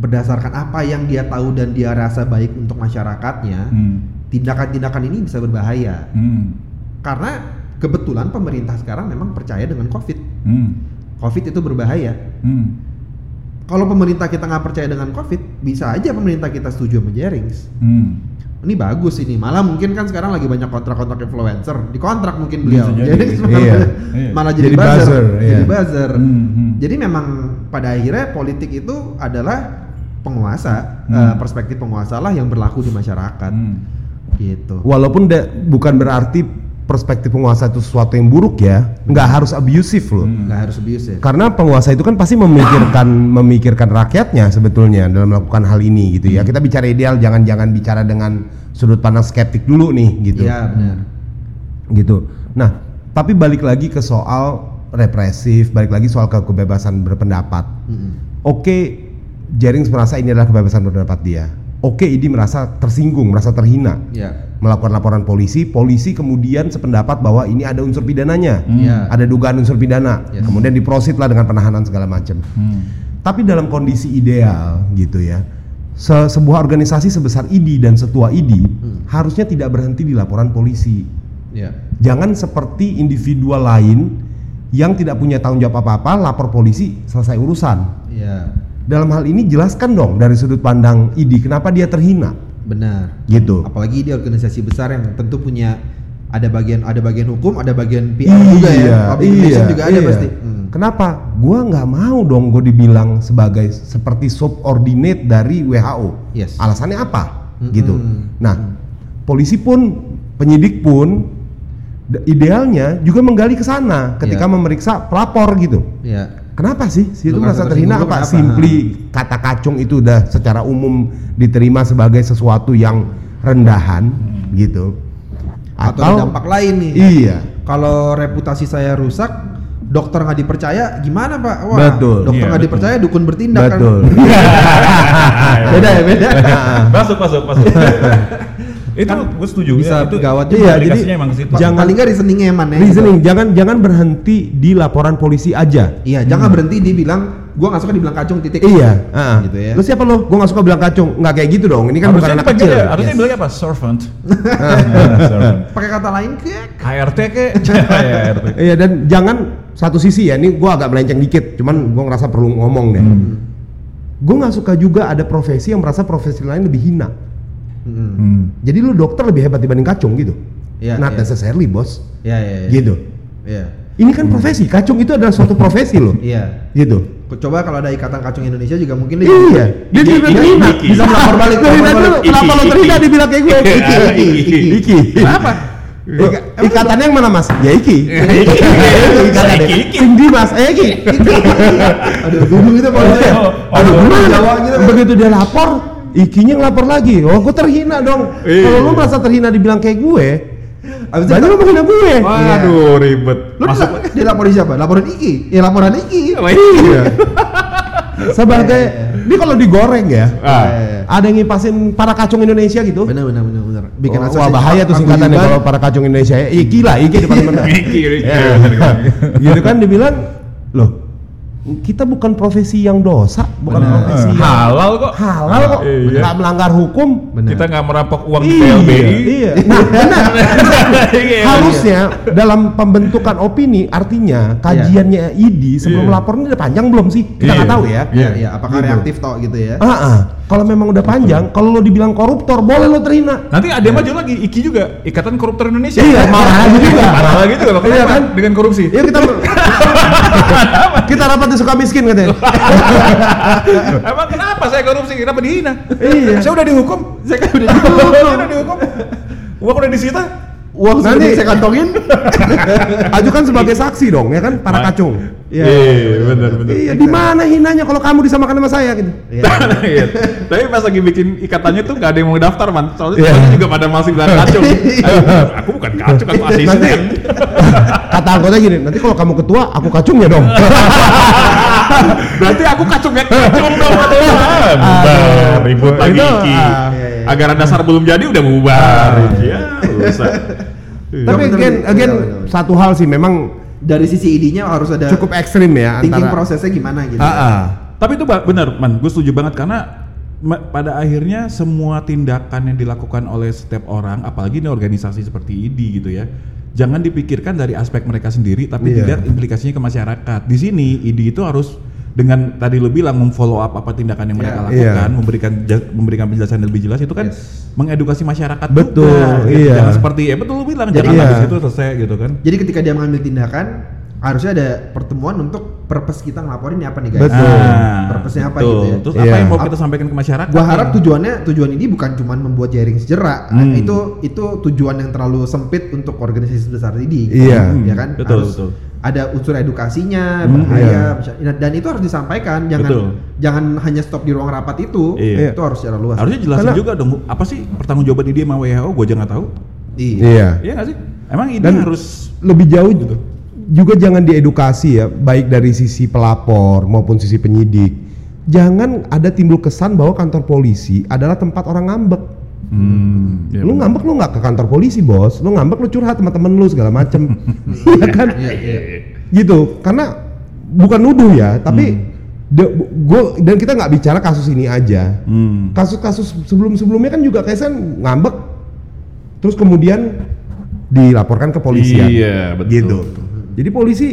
berdasarkan apa yang dia tahu dan dia rasa baik untuk masyarakatnya. Hmm. Tindakan-tindakan ini bisa berbahaya Hmm. karena kebetulan pemerintah sekarang memang percaya dengan COVID. Hmm. COVID itu berbahaya. Hmm. Kalau pemerintah kita nggak percaya dengan COVID, bisa aja pemerintah kita setuju sama Jerings. Hmm. Ini bagus ini. Malah mungkin kan sekarang lagi banyak kontrak-kontrak influencer. Dikontrak mungkin beliau. Jadi. [laughs] Malah, Iya. Iya. malah jadi, Jadi buzzer. buzzer, Jadi iya. buzzer. Hmm, hmm. Jadi memang pada akhirnya politik itu adalah penguasa, Hmm. eh, perspektif penguasa lah yang berlaku di masyarakat. Hmm. Gitu. Walaupun da- bukan berarti perspektif penguasa itu sesuatu yang buruk ya, nggak harus abusif loh. Hmm. Nggak harus abuse ya. Karena penguasa itu kan pasti memikirkan memikirkan rakyatnya sebetulnya dalam melakukan hal ini gitu ya. Kita bicara ideal, jangan-jangan bicara dengan sudut pandang skeptik dulu nih gitu. Iya benar. Gitu. Nah, tapi balik lagi ke soal represif, balik lagi soal ke kebebasan berpendapat. Mm-mm. Oke, Jerings merasa ini adalah kebebasan berpendapat dia. Oke, Idi merasa tersinggung, merasa terhina. Iya. Melakukan laporan polisi, polisi kemudian sependapat bahwa ini ada unsur pidananya. Hmm. Iya. Ada dugaan unsur pidana. Yes. Kemudian diprosit lah dengan penahanan segala macam. Hmm. Tapi dalam kondisi ideal gitu ya. se- sebuah organisasi sebesar IDI dan setua IDI Hmm. harusnya tidak berhenti di laporan polisi. Iya. Jangan seperti individual lain yang tidak punya tanggung jawab apa-apa, lapor polisi, selesai urusan. Iya. Dalam hal ini jelaskan dong dari sudut pandang IDI kenapa dia terhina, Benar. gitu. Apalagi di organisasi besar yang tentu punya ada bagian ada bagian hukum, ada bagian PR juga ya. Public relation juga ada iya. pasti. Hmm. Kenapa? Gua nggak mau dong gue dibilang sebagai seperti subordinate dari WHO. Yes. Alasannya apa? Mm-mm. Gitu. Nah, polisi pun penyidik pun idealnya juga menggali ke sana ketika Iya. memeriksa pelapor gitu. Iya. Kenapa sih? Si itu merasa terhina apa? kenapa? Simply kata kacung itu udah secara umum diterima sebagai sesuatu yang rendahan gitu. Atau, ada dampak lain nih. Iya. Kalau reputasi saya rusak, dokter nggak dipercaya, gimana pak? Wah, Betul. dokter Iya, nggak betul. dipercaya, dukun bertindak Betul. kan? [laughs] [laughs] beda ya beda. [laughs] masuk masuk masuk. Itu gue setuju bisa ya, itu gawat itu juga. Iya, jadi emang ke situ. jangan- Paling nggak reasoningnya eman ya. Reasoning, jangan jangan berhenti di laporan polisi aja. Iya, jangan berhenti dibilang, gua nggak suka dibilang kacung titik. Iya, heeh. Gitu ya. Lu siapa lo? Gua gak suka bilang kacung. Nggak kayak gitu dong. Ini kan bukan anak kecil. ya, harusnya Yes. bilangnya apa? Servant. [laughs] [laughs] Servant. Pakai kata lain ke? Ya, HRT. Iya dan jangan satu sisi ya. Ini gua agak melenceng dikit. Cuman gua ngerasa perlu ngomong deh. Hmm. Gue nggak suka juga ada profesi yang merasa profesi lain lebih hina. Mm-mm. Hmm. Jadi lu dokter lebih hebat dibanding kacung gitu. Iya, Not iya. necessarily bos. Iya iya. iya. Gitu. Iya. Ini kan profesi. Kacung itu adalah suatu profesi loh. Iya. Gitu. Coba kalau ada ikatan kacung Indonesia juga mungkin dia Iya, dia juga terhina. Bisa melapor balik. Terhina melapor dulu. balik. Kenapa lo terhina Iki. dibilang kayak gue? Iki, Iki, [laughs] Iki. Kenapa? Ika- [laughs] Ikatannya yang mana mas? Ya Iki. [laughs] Iki. Iki, Iki. Sing Dimas, eh Iki. Aduh, dulu itu kalau. Aduh, gimana? Gitu. Begitu dia lapor, Ikinya ngelapor lagi. Oh, gue terhina dong. Iya. Kalau lu merasa terhina dibilang kayak gue, Abis berarti lu menghina gue. Waduh, ribet. Lu Masuk dilap- dilaporin siapa? Laporan Iki. Ya laporan Iki. apa ini? Iya. [laughs] Sebagai ini kalau digoreng ya, Ah. ada yang ngipasin para kacung Indonesia gitu. Benar benar benar benar. Bikin asosiasi wah bahaya tuh singkatannya kalau para kacung Indonesia. ya. Iki lah, Iki di paling benar. [laughs] Iki, Iki. Ya. gitu kan dibilang, kita bukan profesi yang dosa, bukan Benar. profesi yang halal kok. halal kok, Iya. nggak melanggar hukum. Benar. Kita nggak merampok uang di Iya, PLBI. iya. Nah, benar. [laughs] Iya, Harusnya dalam pembentukan opini artinya kajiannya ID sebelum Iya. lapor ini udah panjang belum sih? Kita nggak Iya. tahu ya. Iya, iya, apakah Gitu. reaktif toh gitu ya? Ah, ah. kalau memang udah panjang, kalau lo dibilang koruptor, boleh lo terhina. Nanti ada yang maju lagi, Iki juga, Ikatan Koruptor Indonesia. Iya, marah lagi juga. Marah lagi juga. Iya Kenapa? kan? Dengan korupsi. Iya kita [laughs] kita rapat di suka miskin katanya. [laughs] Emang kenapa saya korupsi? Kenapa dihina? Iya. Saya udah dihukum. Saya kan udah dihukum. Saya [laughs] udah dihukum. Uang udah disita. Uang Nanti- saya kantongin. [laughs] Ajukan sebagai saksi dong, ya kan para Ma- kacung. Iya, benar benar. Iya, di mana hinanya kalau kamu disamakan sama saya gitu? Iya. [laughs] Iya. Tapi pas lagi bikin ikatannya tuh gak ada yang mau daftar man. Soalnya Iya. semuanya juga pada masih bilang kacung. [laughs] Ayo, aku bukan kacung, aku Nanti asisten. kata anggota gini, nanti kalau kamu ketua, aku kacungnya dong. Berarti aku kacungnya kacung dong. Ribut lagi Itu, Iki. ah. Agar dasar belum jadi udah bubar. Ya, usah. Tapi bener, again, again bener. satu hal sih memang Dari sisi ID-nya harus ada cukup ekstrim ya thinking antara. prosesnya gimana gitu. Ah, ah. Tapi itu benar, man. Gue setuju banget karena pada akhirnya semua tindakan yang dilakukan oleh setiap orang, apalagi ini organisasi seperti ID gitu ya, jangan dipikirkan dari aspek mereka sendiri, tapi Iya. dilihat implikasinya ke masyarakat. Di sini ID itu harus dengan tadi lo bilang memfollow up apa tindakan yang mereka Iya. lakukan, Iya. memberikan memberikan penjelasan yang lebih jelas itu kan mengedukasi masyarakat Betul, juga. gitu. iya. Jangan seperti ya betul lo bilang, Jadi- jangan Iya. habis itu selesai gitu kan. Jadi ketika dia mengambil tindakan, harusnya ada pertemuan untuk purpose kita ngelaporin ini apa nih guys. Betul. Purpose-nya apa betul. gitu ya. Terus Iya. apa yang mau kita sampaikan ke masyarakat? Gua harap nih? tujuannya tujuan ini bukan cuma membuat jaring sejerak. Hmm. Itu itu tujuan yang terlalu sempit untuk organisasi sebesar ini. Iya. Ya kan? Betul, Harus betul. Ada unsur edukasinya, Hmm, bahaya, iya. bisa- dan itu harus disampaikan. Jangan Betul. jangan hanya stop di ruang rapat itu. Iya. Itu harus secara luas. Harusnya jelasin Karena- juga dong, apa sih pertanggungjawaban dia sama WHO? Gue aja nggak tahu. Iya. Iya. Iya nggak sih? Emang ini Dan harus lebih jauh juga jangan diedukasi ya, baik dari sisi pelapor maupun sisi penyidik. Jangan ada timbul kesan bahwa kantor polisi adalah tempat orang ngambek. hmm, ya lu benar. ngambek lu nggak ke kantor polisi bos, lu ngambek lu curhat sama temen lu segala macem, [laughs] Iya kan? Iya, iya. Gitu, karena bukan nuduh ya, tapi de- gua dan kita nggak bicara kasus ini aja. Hmm. Kasus-kasus sebelum-sebelumnya kan juga kayak ngambek, terus kemudian dilaporkan ke polisi Iya, betul. gitu. Jadi polisi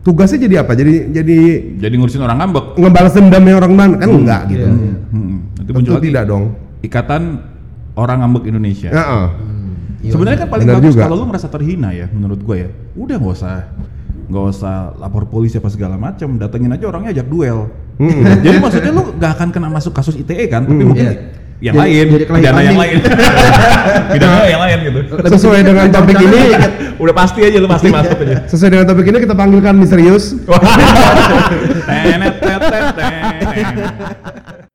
tugasnya jadi apa? Jadi jadi Jadi ngurusin orang ngambek. ngebalas dendamnya orang mana kan enggak gitu. Iya, iya. Hmm. Nanti Tentu muncul lagi tidak dong. ikatan orang ngambek Indonesia. Heeh. Iya. Sebenarnya kan paling Benar bagus juga. kalau lu merasa terhina ya, menurut gue ya. Udah nggak usah nggak usah lapor polisi apa segala macam, datengin aja orangnya ajak duel. Hmm. [laughs] Jadi maksudnya lu nggak akan kena masuk kasus ITE kan, tapi Hmm. mungkin Iya. Yang Jadi- lain, jadi pidana yang lain, [laughs] pidana yang lain gitu. Sesuai dengan topik ini, Udah pasti aja lu pasti masuk aja. sesuai dengan topik ini kita panggilkan misterius. [laughs] [laughs]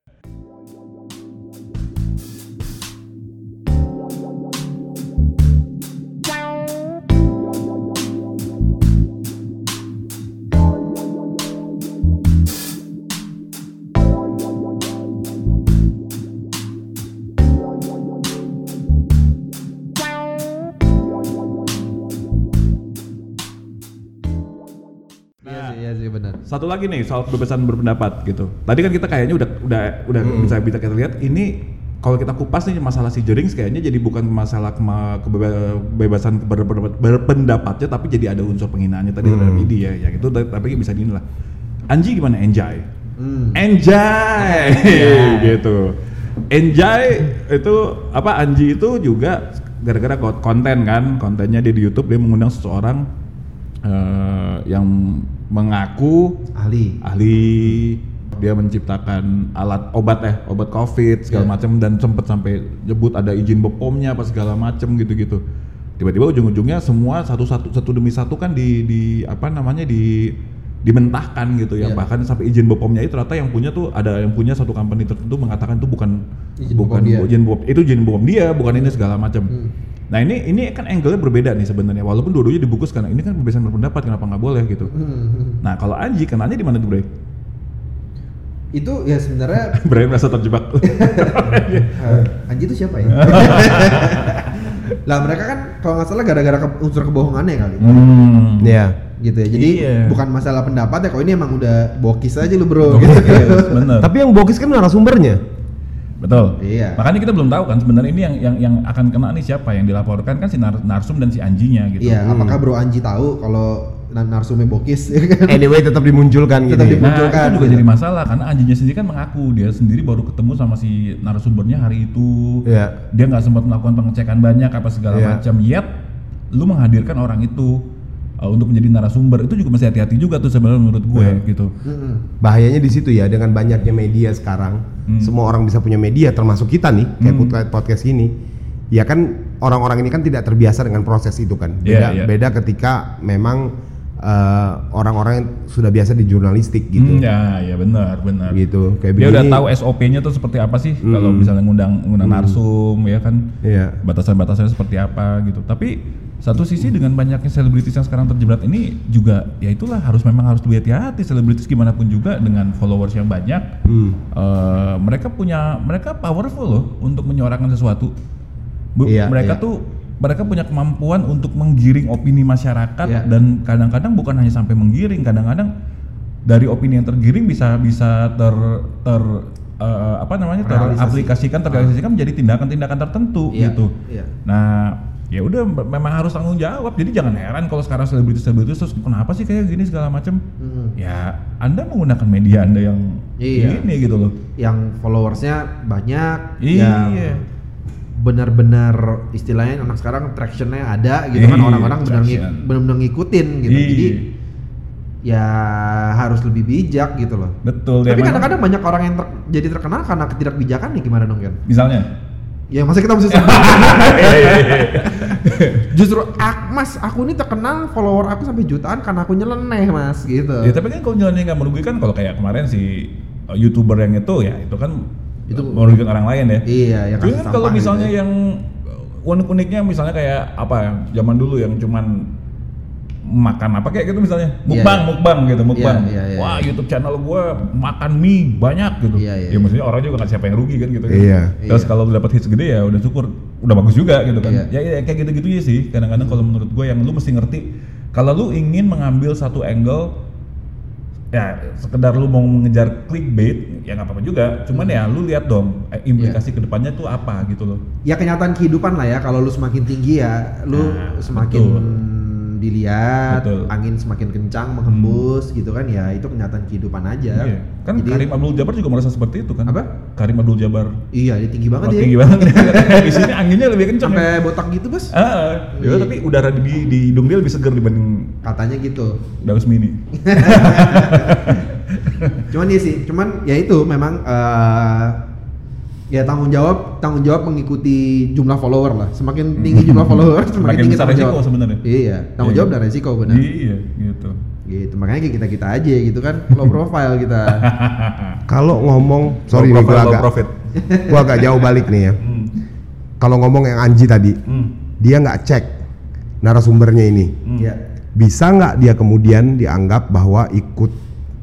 Satu lagi nih soal kebebasan berpendapat gitu. Tadi kan kita kayaknya udah udah udah bisa bisa kita lihat ini kalau kita kupas nih masalah si Jerings kayaknya jadi bukan masalah kema- kebebasan berpendapat, berpendapatnya tapi jadi ada unsur penghinaannya tadi terhadap ID ya. Yang itu tapi bisa diinilah. Anji gimana enjoy? Hmm. Enjoy [laughs] gitu. Enjoy itu apa Anji itu juga gara-gara ko- konten kan kontennya dia di YouTube dia mengundang seseorang eh, yang mengaku ahli ahli dia menciptakan alat obat eh obat covid segala Iya. macam dan sempet sampai nyebut ada izin bepomnya apa segala macam gitu-gitu tiba-tiba ujung-ujungnya semua satu-satu satu demi satu kan di di apa namanya di dimentahkan gitu ya Iya. bahkan sampai izin bepomnya itu ternyata yang punya tuh ada yang punya satu company tertentu mengatakan itu bukan Izin bukan Bepom dia. izin bepom itu izin bepom dia bukan ini segala macam Hmm. Nah ini ini kan angle-nya berbeda nih sebenarnya walaupun dua-duanya dibungkus karena ini kan kebebasan berpendapat kenapa nggak boleh gitu Hmm. nah kalau Anji kenanya di mana tuh Bre? itu ya sebenarnya [laughs] Bre merasa terjebak [laughs] eh, Anji itu siapa ya [laughs] lah mereka kan kalau nggak salah gara-gara ke- unsur kebohongannya kali Hmm. Iya. gitu ya jadi Iya. bukan masalah pendapat ya kalau ini emang udah bokis aja lu bro gitu. Bener. Tapi yang bokis kan narasumbernya. Betul. Iya. Makanya kita belum tahu kan sebenarnya ini yang yang yang akan kena nih siapa yang dilaporkan kan si Nar- Narsum dan si Anjinya gitu. Iya, apakah Bro Anji tahu kalau nar- narsumnya bokis ya [laughs] kan? Anyway tetap dimunculkan gitu. Tetap ya. dimun- Nah, Dimunculkan, itu juga gitu. jadi masalah karena Anjinya sendiri kan mengaku dia sendiri baru ketemu sama si narasumbernya hari itu. Iya. Dia nggak sempat melakukan pengecekan banyak apa segala Iya. macam. Yet lu menghadirkan orang itu uh, untuk menjadi narasumber itu juga masih hati-hati juga tuh sebenarnya menurut gue Iya. gitu. Mm-mm. Bahayanya di situ ya dengan banyaknya media sekarang. Semua orang bisa punya media termasuk kita nih kayak Hmm. podcast ini. Ya kan orang-orang ini kan tidak terbiasa dengan proses itu kan. Beda Iya, iya. beda ketika memang eh, orang-orang yang sudah biasa di jurnalistik gitu. Hmm, ya, ya benar, benar. Gitu. Kayak Dia udah begini. tahu SOP-nya tuh seperti apa sih Hmm. kalau misalnya ngundang ngundang narsum ya kan. Iya. batasan-batasannya seperti apa gitu. Tapi satu sisi dengan banyaknya selebritis yang sekarang terjerat ini juga ya itulah harus memang harus lebih hati-hati selebritis gimana pun juga dengan followers yang banyak Hmm. eh, mereka punya mereka powerful loh untuk menyuarakan sesuatu. Bu- Iya, mereka iya. tuh mereka punya kemampuan untuk menggiring opini masyarakat Iya. dan kadang-kadang bukan hanya sampai menggiring, kadang-kadang dari opini yang tergiring bisa bisa ter ter eh, apa namanya teraplikasikan terrealisasikan menjadi tindakan-tindakan tertentu Iya, gitu. iya. Nah, ya udah me- memang harus tanggung jawab. Jadi jangan heran kalau sekarang selebritis-selebritis terus kenapa sih kayak gini segala macam. Mm. Ya, Anda menggunakan media Anda yang Iya. ini gitu loh. Yang followersnya banyak, Iya. yang benar-benar istilahnya anak sekarang tractionnya ada gitu kan Iya, orang-orang benar-benar ngikutin gitu. Iya. Jadi ya harus lebih bijak gitu loh. Betul. Tapi ya, memang- kadang-kadang banyak orang yang ter- jadi terkenal karena ketidakbijakan nih gimana dong kan? misalnya Ya masa kita mesti sebut? [laughs] Justru ak, mas, aku ini terkenal follower aku sampai jutaan karena aku nyeleneh mas gitu. Ya tapi kan kalau jalannya nggak merugikan kalau kayak kemarin si uh, youtuber yang itu ya itu kan Itu- merugikan orang lain ya. Iya, kasus kan kalau sampah misalnya gitu ya. yang uh, unik-uniknya misalnya kayak apa ya zaman dulu yang cuman makan apa kayak gitu misalnya mukbang iya. mukbang gitu mukbang Iya, iya, iya, wah iya. YouTube channel gue makan mie banyak gitu Iya, iya, ya maksudnya orang juga nggak siapa yang rugi kan gitu kan. Iya. terus Iya. kalau dapat hits gede ya udah syukur udah bagus juga gitu kan Iya. ya, ya kayak gitu-gitu ya sih kadang-kadang kalau menurut gue yang lu mesti ngerti kalau lu ingin mengambil satu angle ya sekedar lu mau mengejar clickbait ya nggak apa-apa juga cuman ya lu lihat dong eh, implikasi ke depannya tuh apa gitu loh ya kenyataan kehidupan lah ya kalau lu semakin tinggi ya lu Nah, semakin betul. Dilihat Betul. angin semakin kencang menghembus gitu kan ya itu kenyataan kehidupan aja Iya. kan Jadi- Karim Abdul Jabbar juga merasa seperti itu kan Apa? Karim Abdul Jabbar iya dia tinggi banget Oh, ya tinggi banget [laughs] di sini anginnya lebih kencang sampai ya. botak gitu bos Ah, ya, Iya. tapi udara di, di hidung dia lebih segar dibanding katanya gitu Daus Mini. [laughs] cuman ya sih cuman ya itu memang eh, ya tanggung jawab tanggung jawab mengikuti jumlah follower lah semakin tinggi jumlah [laughs] follower semakin, Semakin tinggi besar resiko jawab. sebenarnya. iya tanggung Iya. jawab dan resiko benar Iya, gitu. gitu makanya kayak kita kita aja gitu kan low profile kita [laughs] Kalau ngomong, sorry Low nih gua profile, agak, profit. gua agak jauh balik nih ya. Hmm. Kalau ngomong yang Anji tadi, Hmm. dia nggak cek narasumbernya ini. Hmm. ya Bisa nggak dia kemudian dianggap bahwa ikut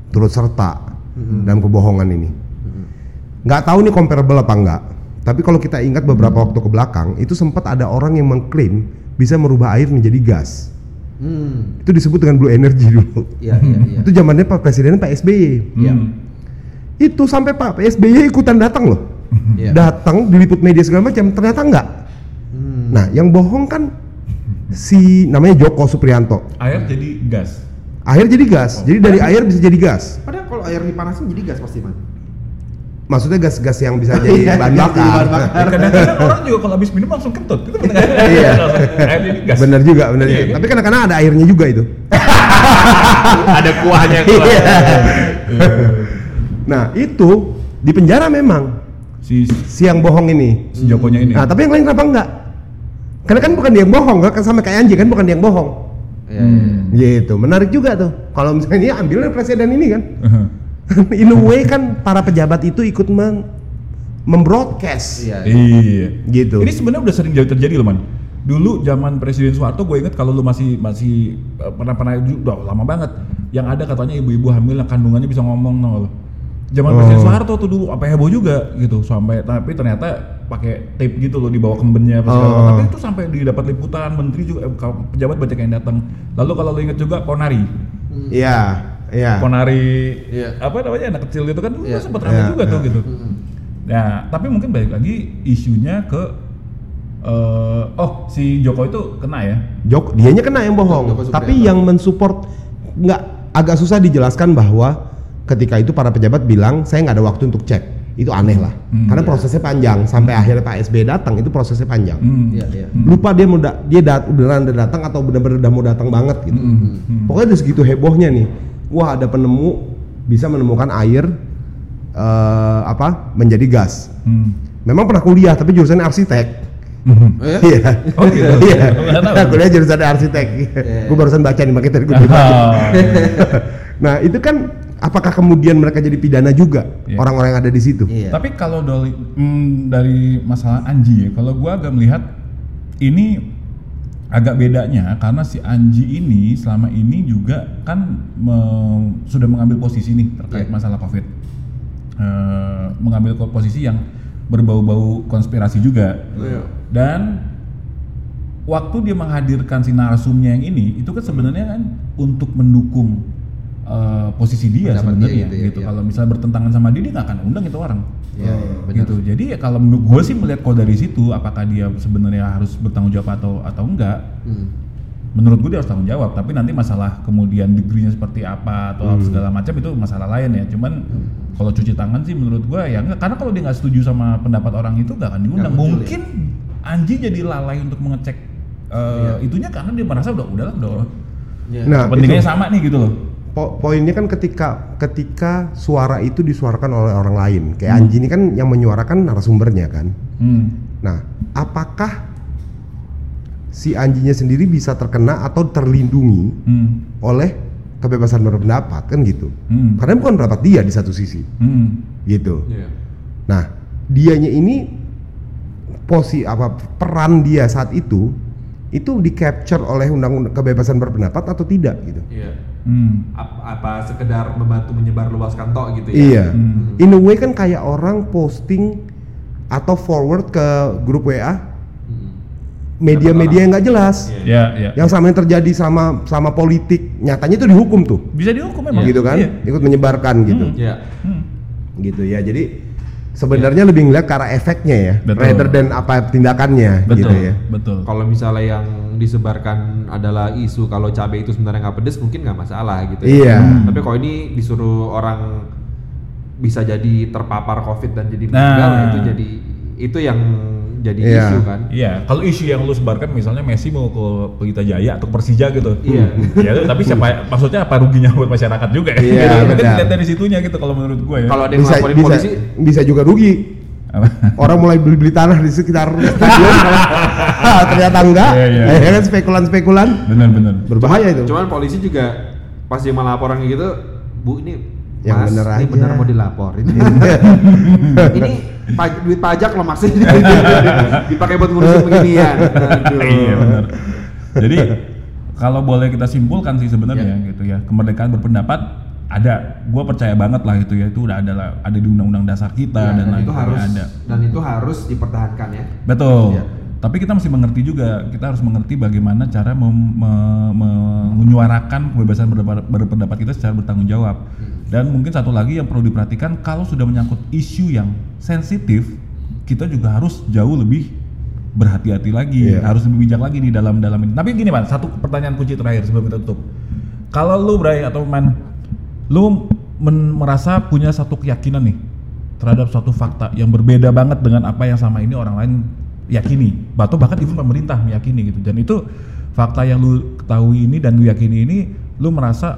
turut serta dalam kebohongan ini? Nggak tahu nih comparable apa enggak. Tapi kalau kita ingat beberapa waktu ke belakang, itu sempat ada orang yang mengklaim bisa merubah air menjadi gas. hmm Itu disebut dengan blue energy dulu. iya iya iya Itu zamannya Pak Presiden Pak SBY. Iya. Hmm. Itu sampai Pak SBY ikutan datang loh. Iya. Datang diliput media segala macam, ternyata enggak. Hmm. Nah, yang bohong kan si namanya Joko Suprianto. Air jadi gas. Air jadi gas. Jadi dari air bisa jadi gas. Padahal kalau air dipanasin jadi gas pasti man. Maksudnya gas-gas yang bisa [laughs] jadi Iya, bahan gas jadi bakar. bahan bakar. Kadang-kadang orang juga kalau habis minum langsung kentut. [laughs] [laughs] Itu benar? Iya. Bener juga, bener Iya, juga. kan? Tapi kadang-kadang ada airnya juga itu. Ada kuahnya keluar. Iya. nah itu di penjara memang Si si yang bohong ini. si Jokonya ini. Nah tapi yang lain kenapa enggak? Karena kan bukan dia yang bohong, kan sama kayak Anji kan bukan dia yang bohong. Iya, iya. Hmm. Gitu, menarik juga tuh. Kalau misalnya ini ambilnya presiden ini kan. [laughs] In a way kan para pejabat itu ikut mem membroadcast Iya. Iya. gitu. Ini sebenarnya udah sering jadi terjadi loh man. Dulu zaman Presiden Soeharto gue inget kalau lu masih masih eh, pernah pernah udah lama banget. Yang ada katanya ibu-ibu hamil yang kandungannya bisa ngomong no. Zaman Presiden Oh. Soeharto tuh dulu apa heboh juga gitu sampai tapi ternyata pakai tape gitu loh di bawah kembennya apa segala Oh. Tapi itu sampai didapat liputan menteri juga eh, kalau pejabat banyak yang datang. Lalu kalau lu inget juga Ponari. Iya, iya. Ponari Iya. apa namanya anak kecil itu kan dulu Iya. sempat ramai Iya, juga tuh iya. gitu. Nah, tapi mungkin balik lagi isunya ke eh oh si Joko itu kena ya. Jok, dianya kena yang bohong. Joko. Tapi yang mensupport nggak agak susah dijelaskan bahwa ketika itu para pejabat bilang saya nggak ada waktu untuk cek. Itu aneh lah. Hmm. Karena prosesnya panjang sampai akhirnya Pak SBY datang itu prosesnya panjang. Hmm. Iya, iya. Lupa dia mau da- dia dat beneran udah datang atau benar-benar udah mau datang banget gitu. Hmm. Pokoknya udah segitu hebohnya nih. Wah, ada penemu bisa menemukan air eh, apa? menjadi gas. Hmm. Memang pernah kuliah tapi jurusannya arsitek. Hmm. Oh, ya? Iya. Oh, gitu? [laughs] Iya. Nggak tahu. Nah, kuliah jurusan arsitek. Iya. Gue barusan baca nih makanya tadi gue. Ah. [laughs] Nah, itu kan apakah kemudian mereka jadi pidana juga Iya. orang-orang yang ada di situ? Iya. Tapi kalau dari, hmm, dari masalah Anji ya, kalau gua agak melihat ini agak bedanya karena si Anji ini selama ini juga kan me- sudah mengambil posisi nih terkait Iya. masalah Covid, Eh, mengambil posisi yang berbau-bau konspirasi juga, Iya. dan waktu dia menghadirkan si narsumnya yang ini itu kan sebenarnya kan untuk mendukung eh, posisi dia sebenarnya gitu gitu, ya, kalau misalnya bertentangan sama dia dia nggak akan undang itu orang. Iya, benar. gitu. Jadi ya kalau menurut gue sih melihat kok dari situ apakah dia sebenarnya harus bertanggung jawab atau atau enggak Hmm. menurut gue dia harus tanggung jawab. Tapi nanti masalah kemudian degree-nya seperti apa atau Hmm. segala macam itu masalah lain ya. Cuman kalau cuci tangan sih menurut gue ya enggak. Karena kalau dia nggak setuju sama pendapat orang itu nggak akan diundang. Mungkin Anji jadi lalai untuk mengecek eh, itunya karena dia merasa udah udah udah Iya. Nah, kepentingannya itu. sama nih gitu loh Po- poinnya kan ketika ketika suara itu disuarakan oleh orang lain. Kayak Hmm. Anji ini kan yang menyuarakan narasumbernya kan. hmm. Nah, apakah si Anjinya sendiri bisa terkena atau terlindungi Hmm. oleh kebebasan berpendapat kan gitu? Hmm. Karena bukan pendapat dia di satu sisi, Hmm. gitu. Iya. Nah, dianya ini posi apa peran dia saat itu itu di capture oleh undang-undang kebebasan berpendapat atau tidak gitu. Iya. Hmm. Ap- Apa, sekedar membantu menyebar luaskan tok gitu ya? Iya. Hmm. In a way kan kayak orang posting atau forward ke grup WA Mm-mm. media-media yang nggak jelas. Iya. ya ya Yang sama yang terjadi sama sama politik nyatanya itu dihukum tuh. bisa dihukum memang Gitu kan? Iya. Ikut menyebarkan gitu. Hmm. Iya. Hmm. Gitu ya. Jadi sebenarnya lebih ngeliat ke arah efeknya ya, Betul. rather than apa tindakannya betul gitu ya. betul Kalau misalnya yang disebarkan adalah isu kalau cabai itu sebenarnya nggak pedes, mungkin nggak masalah gitu. Iya. Ya. Tapi kalau ini disuruh orang bisa jadi terpapar covid dan jadi Nah. meninggal, nah itu jadi itu yang jadi Iya. isu kan. Iya, kalau isu yang lu sebarkan misalnya Messi mau ke Pelita Jaya atau Persija gitu. Iya. [laughs] ya, tapi siapa maksudnya apa ruginya buat masyarakat juga ya? Iya, [laughs] Jadi, benar. lihat dari situnya gitu kalau menurut gue ya. Kalau ada yang Bisa laporin bisa polisi, bisa juga rugi. Orang mulai beli-beli tanah di sekitar stadion. [laughs] Ternyata enggak. Iya, iya. Ya kan spekulan-spekulan bener. berbahaya itu. cuman polisi juga pas dia melapor orang gitu, bu ini Yang mas, bener ini aja." bener mau dilapor [laughs] ini. ini pa- duit pajak loh maksudnya [laughs] dipakai buat ngurusin beginian. Aduh. Iya benar. Jadi kalau boleh kita simpulkan sih sebenarnya gitu ya kemerdekaan berpendapat ada, gue percaya banget lah itu ya itu udah ada lah ada di undang-undang dasar kita Ya, dan, lain itu harus ada. dan itu harus dipertahankan ya. Betul. Iya. Tapi kita mesti mengerti juga, kita harus mengerti bagaimana cara mem- me- me- menyuarakan kebebasan berpendapat, berpendapat kita secara bertanggung jawab. Dan mungkin satu lagi yang perlu diperhatikan kalau sudah menyangkut isu yang sensitif, kita juga harus jauh lebih berhati-hati lagi, Iya. harus lebih bijak lagi di dalam dalam ini. Tapi gini, Man, satu pertanyaan kunci terakhir sebelum kita tutup. Kalau lu Bray atau Man, lu men- merasa punya satu keyakinan nih terhadap suatu fakta yang berbeda banget dengan apa yang sama ini orang lain yakini, atau bahkan even pemerintah meyakini gitu. Dan itu fakta yang lu ketahui ini dan lu yakini ini, lu merasa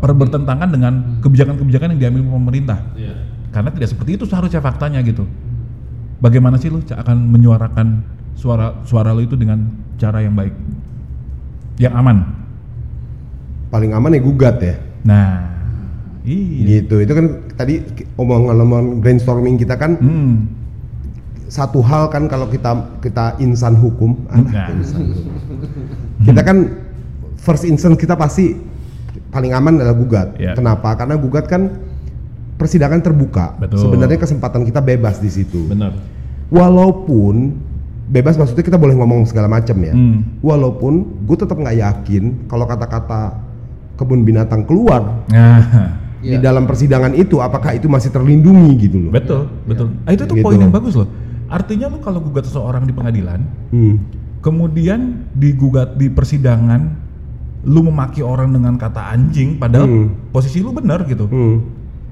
per- bertentangan dengan kebijakan-kebijakan yang diambil pemerintah. Karena tidak seperti itu seharusnya faktanya gitu. Bagaimana sih lu akan menyuarakan suara suara lu itu dengan cara yang baik, yang aman? Paling aman ya gugat ya. Nah, iya. Gitu. Itu kan tadi omongan-omongan brainstorming kita kan Hmm. satu hal kan kalau kita kita insan hukum, alah, Nah. [laughs] insan hukum. kita kan first instance kita pasti paling aman adalah gugat. Iya. Kenapa? Karena gugat kan persidangan terbuka. Betul. Sebenarnya kesempatan kita bebas di situ. Benar. Walaupun bebas maksudnya kita boleh ngomong segala macam ya. Hmm. Walaupun gue tetap nggak yakin kalau kata-kata kebun binatang keluar Nah, di Iya. dalam persidangan itu apakah itu masih terlindungi gitu loh. betul, betul. Ah, itu tuh Gitu. poin yang bagus loh. Artinya lu kalau gugat seseorang di pengadilan, Hmm. kemudian digugat di persidangan, lu memaki orang dengan kata anjing, padahal Hmm. posisi lu benar gitu. Hmm.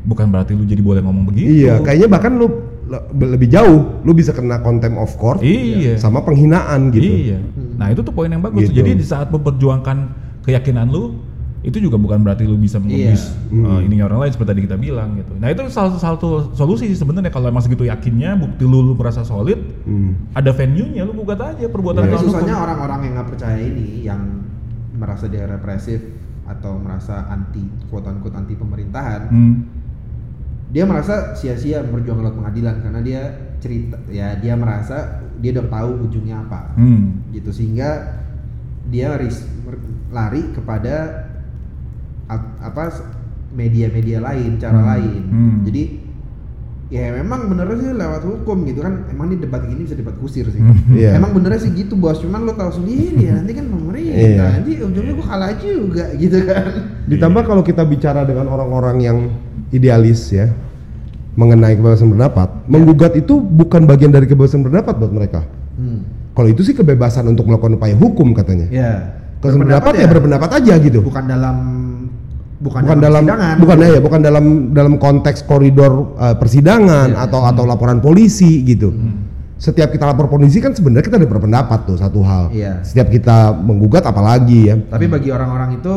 Bukan berarti lu jadi boleh ngomong begitu. Iya, kayaknya bahkan lu le- lebih jauh, lu bisa kena contempt of court Iya. sama penghinaan gitu. Iya. Nah itu tuh poin yang bagus. Gitu. Jadi di saat memperjuangkan keyakinan lu, itu juga bukan berarti lu bisa mengebis Iya. uh, ininya orang lain seperti tadi kita bilang gitu. Nah itu salah satu solusi sih sebenarnya kalau emang segitu yakinnya, bukti lu, lu merasa solid, Hmm. ada venue-nya lu gugat aja perbuatan melawan susahnya orang-orang yang nggak percaya ini yang merasa dia represif atau merasa anti quote unquote anti pemerintahan Hmm. dia merasa sia-sia berjuang lewat pengadilan karena dia cerita ya dia merasa dia udah tahu ujungnya apa Hmm. gitu sehingga dia lari kepada apa media-media lain cara Hmm. lain Hmm. jadi ya memang benernya sih lewat hukum gitu kan emang ini debat gini bisa debat kusir sih Iya. emang benernya sih gitu bos cuman lo tahu sendiri [laughs] ya nanti kan pemerintah Iya. nanti ujungnya gua kalah juga [laughs] gitu kan Ditambah kalau kita bicara dengan orang-orang yang idealis ya mengenai kebebasan berpendapat, menggugat itu bukan bagian dari kebebasan berpendapat buat mereka. hmm. Kalau itu sih kebebasan untuk melakukan upaya hukum katanya. ya Kebebasan berpendapat ya berpendapat aja gitu. bukan dalam bukan, bukan dalam persidangan. bukan ya bukan dalam dalam konteks koridor uh, persidangan Iya, atau atau laporan polisi gitu. Setiap kita lapor polisi kan sebenarnya kita ada berpendapat tuh satu hal. Iya. Setiap kita menggugat apalagi ya. Tapi bagi orang-orang itu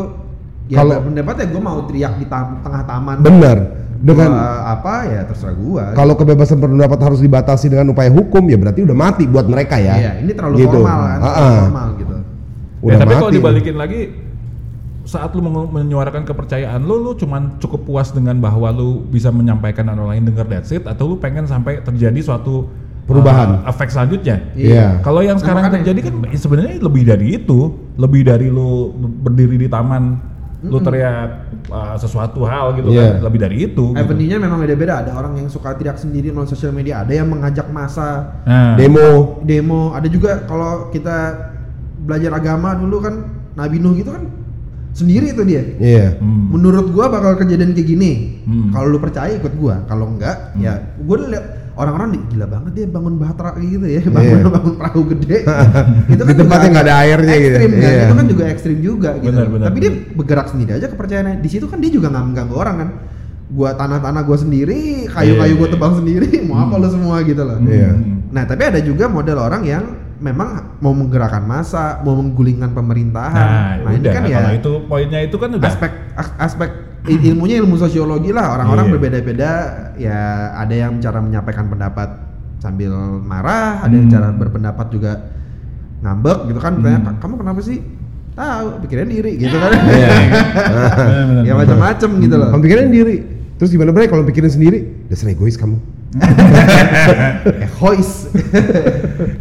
ya Kalau- berpendapat ya gue mau teriak di tam- tengah taman. Benar. Dengan Gua apa ya terserah gua. kalau kebebasan berpendapat harus dibatasi dengan upaya hukum ya berarti udah mati buat mereka ya. Iya, ini terlalu Gitu. formal kan, terlalu Ah-ah. formal gitu. Udah ya, tapi mati. kalau dibalikin lagi saat lu menyuarakan kepercayaan lu, lu cuman cukup puas dengan bahwa lu bisa menyampaikan orang lain dengar that's it atau lu pengen sampai terjadi suatu Perubahan. uh, efek selanjutnya. Iya. Kalau yang Nah, sekarang makanya. terjadi kan sebenarnya lebih dari itu, lebih dari lu berdiri di taman lu teriak uh, sesuatu hal gitu Iya. kan, lebih dari itu. gitu. Avenue-nya memang beda-beda. Ada orang yang suka teriak sendiri melalui sosial media, ada yang mengajak masa Nah, Demo demo, ada juga kalau kita belajar agama dulu kan Nabi Nuh gitu kan sendiri itu dia. Iya. hmm. Menurut gua bakal kejadian kayak gini. Hmm. Kalau lu percaya ikut gua, kalau enggak ya gua udah lihat orang-orang gila banget dia bangun bahtera kayak gitu ya, bangun Iya. bangun perahu gede. [laughs] itu Di tempat juga yang nggak ada airnya gitu. ekstrim kan, Iya. itu kan juga ekstrim juga gitu. Benar, benar, Tapi dia benar. bergerak sendiri aja kepercayaannya. Di situ kan dia juga nggak mengganggu orang kan. Gua tanah-tanah gua sendiri, kayu-kayu Iya, gua iya. tebang sendiri, [laughs] mau apa lu semua gitu loh. Iya. Hmm. Nah, tapi ada juga model orang yang memang mau menggerakkan massa, mau menggulingkan pemerintahan. Nah, ini udah kan kalau ya itu poinnya itu kan udah aspek as- aspek il- ilmunya ilmu sosiologi lah orang-orang Iya. berbeda-beda ya ada yang cara menyampaikan pendapat sambil marah ada yang Hmm. cara berpendapat juga ngambek gitu kan Hmm. Tanya, kamu kenapa sih tahu pikirin diri gitu kan Iya. [laughs] Benar-benar. ya macam-macam gitu loh Kamu pikirin diri. Terus gimana bre kalau pikirin sendiri? Dasar egois kamu. [laughs] egois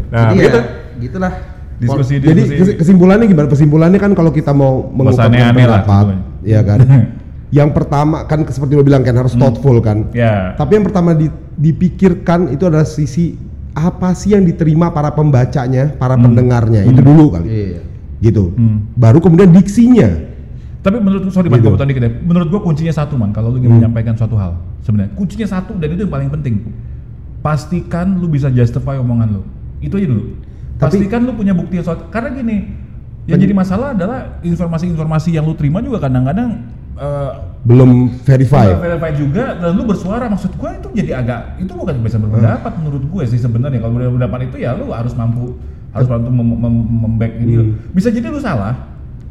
Nah, jadi begitu. ya gitulah diskusi Jadi diskusi. kes- kesimpulannya gimana? Kesimpulannya kan kalau kita mau mengungkapkan pendapat, ya kan. [laughs] yang pertama kan seperti lo bilang kan harus thoughtful kan. ya. Tapi yang pertama di- dipikirkan itu adalah sisi apa sih yang diterima para pembacanya, para pendengarnya itu dulu kali. iya Gitu. Hmm. Baru kemudian diksinya. Tapi menurut sorry man, Gitu. dikit ya. Menurut gua kuncinya satu man. Kalau lu ingin Hmm. menyampaikan suatu hal, sebenarnya kuncinya satu dan itu yang paling penting. Pastikan lu bisa justify omongan lu. Itu aja dulu. Tapi- Pastikan lu punya bukti yang suatu. Karena gini, yang jadi masalah adalah informasi-informasi yang lu terima juga kadang-kadang eh, belum verify. Nggak verify juga dan lu bersuara maksud gue itu jadi agak itu bukan kebebasan berpendapat menurut gue sih sebenarnya kalau berpendapat itu ya lu harus mampu harus mampu mem- mem- memback ini Hmm. bisa jadi lu salah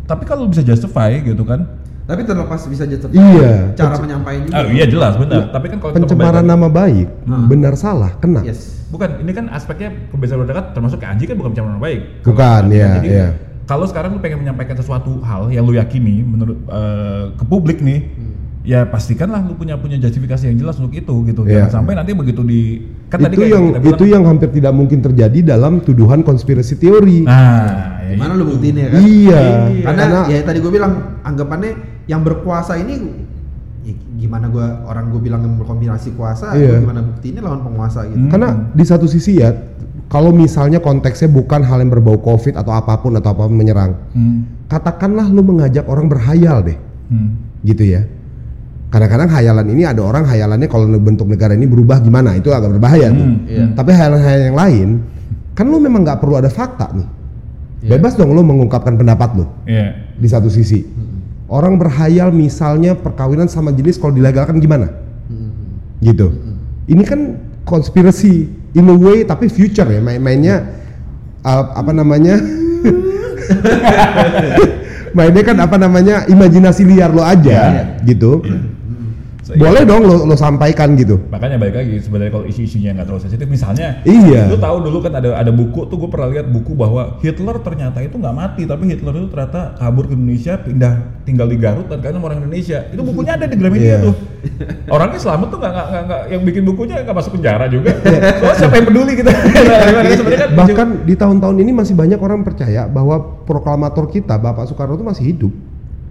tapi kalau bisa justify gitu kan Tapi terlepas bisa jadi Iya. cara penyampaian juga. ah, iya jelas benar tapi kan kalau Pencemaran nama baik, benar salah kena. Yes. bukan ini kan aspeknya kebebasan berpendapat termasuk ke Anji kan bukan pencemaran nama baik Bukan, Kalau- iya, jadi iya. kalau sekarang lu pengen menyampaikan sesuatu hal yang lu yakini menurut eh, ke publik nih Hmm. Ya pastikanlah lu punya punya justifikasi yang jelas untuk itu gitu Iya. jangan sampai nanti begitu di kan tadi itu kayak yang kita bilang, itu yang hampir tidak mungkin terjadi dalam tuduhan konspirasi teori. nah ya Gimana itu. lu buktiin ya kan? Iya, Karena, karena ya tadi gue bilang anggapannya yang berkuasa ini ya gimana gue orang gue bilang yang berkombinasi kuasa, Iya. gimana buktinya lawan penguasa gitu. Hmm. Karena di satu sisi ya, kalau misalnya konteksnya bukan hal yang berbau COVID atau apa pun atau apa pun menyerang, Hmm. katakanlah lu mengajak orang berhayal deh, Hmm. gitu ya. Kadang-kadang hayalan ini ada orang hayalannya kalau bentuk negara ini berubah gimana, itu agak berbahaya tuh. Hmm, iya. Tapi hayalan-hayalan yang lain, kan lu memang nggak perlu ada fakta nih. Iya. Bebas dong lu mengungkapkan pendapat lu Iya. di satu sisi. Orang berhayal misalnya perkawinan sama jenis kalau dilegalkan gimana? Gitu. Ini kan konspirasi in a way tapi future ya main-mainnya uh, apa namanya? [laughs] mainnya kan apa namanya imajinasi liar lo aja gitu. So, Boleh dong lo, lo sampaikan gitu. Makanya balik lagi sebenarnya kalau isu-isunya nggak terlalu sensitif, misalnya, Iya. lu tahu dulu kan ada ada buku tuh gue pernah lihat buku bahwa Hitler ternyata itu nggak mati, tapi Hitler itu ternyata kabur ke Indonesia, pindah tinggal di Garut dan karena orang Indonesia. Itu bukunya ada di Gramedia Iya. tuh. Orangnya selamat tuh nggak nggak yang bikin bukunya nggak masuk penjara juga. [laughs] Soalnya siapa yang peduli kita? [laughs] Sebenarnya kan Bahkan di tahun-tahun ini masih banyak orang percaya bahwa proklamator kita Bapak Soekarno itu masih hidup.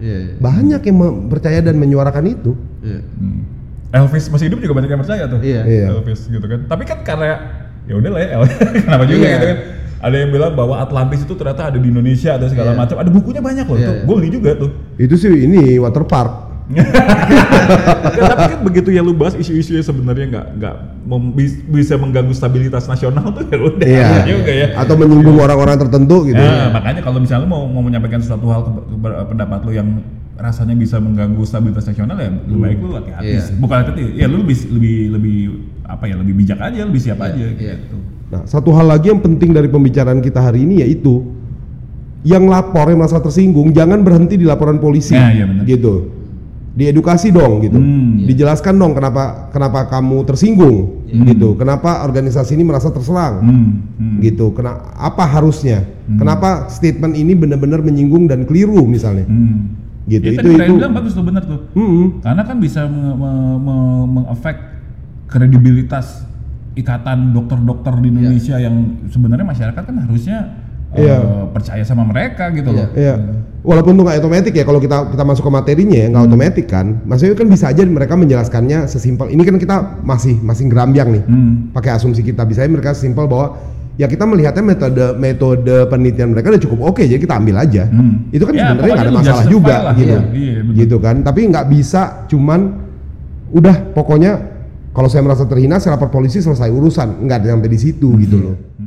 Iya, iya. Banyak yang percaya dan menyuarakan itu. Iya. Hmm. Elvis masih hidup juga banyak yang percaya tuh. Iya. Iya. Elvis gitu kan. Tapi kan karena ya udah lah ya, [laughs] kenapa juga Iya. gitu kan. Ada yang bilang bahwa Atlantis itu ternyata ada di Indonesia, ada segala Iya. macam. Ada bukunya banyak loh Iya, tuh. iya. Gue beli juga tuh. Itu sih ini water park. Ya, tapi kan begitu ya lu bahas isu-isu yang sebenarnya nggak nggak bisa mengganggu stabilitas nasional tuh ya udah Iya. juga ya. Atau menyinggung orang-orang tertentu gitu. Nah, makanya kalau misalnya mau mau menyampaikan suatu hal ke- ke- pendapat lu yang rasanya bisa mengganggu stabilitas nasional ya lebih baik lu hati-hati Iya. Bukan hati-hati, ya lu lebih lebih lebih apa ya lebih bijak aja, lebih siap Iya, aja iya. gitu. Nah, satu hal lagi yang penting dari pembicaraan kita hari ini yaitu yang lapor yang merasa tersinggung jangan berhenti di laporan polisi. Nah, iya. Gitu. Diedukasi dong gitu. Hmm. Dijelaskan dong kenapa kenapa kamu tersinggung gitu. Kenapa organisasi ini merasa terserang. Hmm, hmm. Gitu. Kena apa harusnya? Kenapa statement ini benar-benar menyinggung dan keliru misalnya. Hmm. Gitu. Ya, itu tadi itu. Bilang bagus tuh benar tuh. Mm-mm. Karena kan bisa me- me- me- mengefek kredibilitas ikatan dokter-dokter di Indonesia yang sebenarnya masyarakat kan harusnya eh, Iya. percaya sama mereka gitu loh. Iya. Walaupun itu nggak otomatis ya kalau kita kita masuk ke materinya ya Hmm. nggak otomatis kan. Maksudnya kan bisa aja mereka menjelaskannya sesimpel ini kan kita masih masih gerambyang nih. Hmm. Pakai asumsi kita bisa aja mereka simpel bahwa ya kita melihatnya metode metode penelitian mereka udah cukup oke jadi kita ambil aja. Hmm. Itu kan Ya, sebenarnya nggak ada masalah juga lah. gitu. Iya, iya, betul. gitu kan. Tapi nggak bisa cuman udah pokoknya kalau saya merasa terhina saya lapor polisi selesai urusan nggak ada sampai di situ gitu loh. Hmm.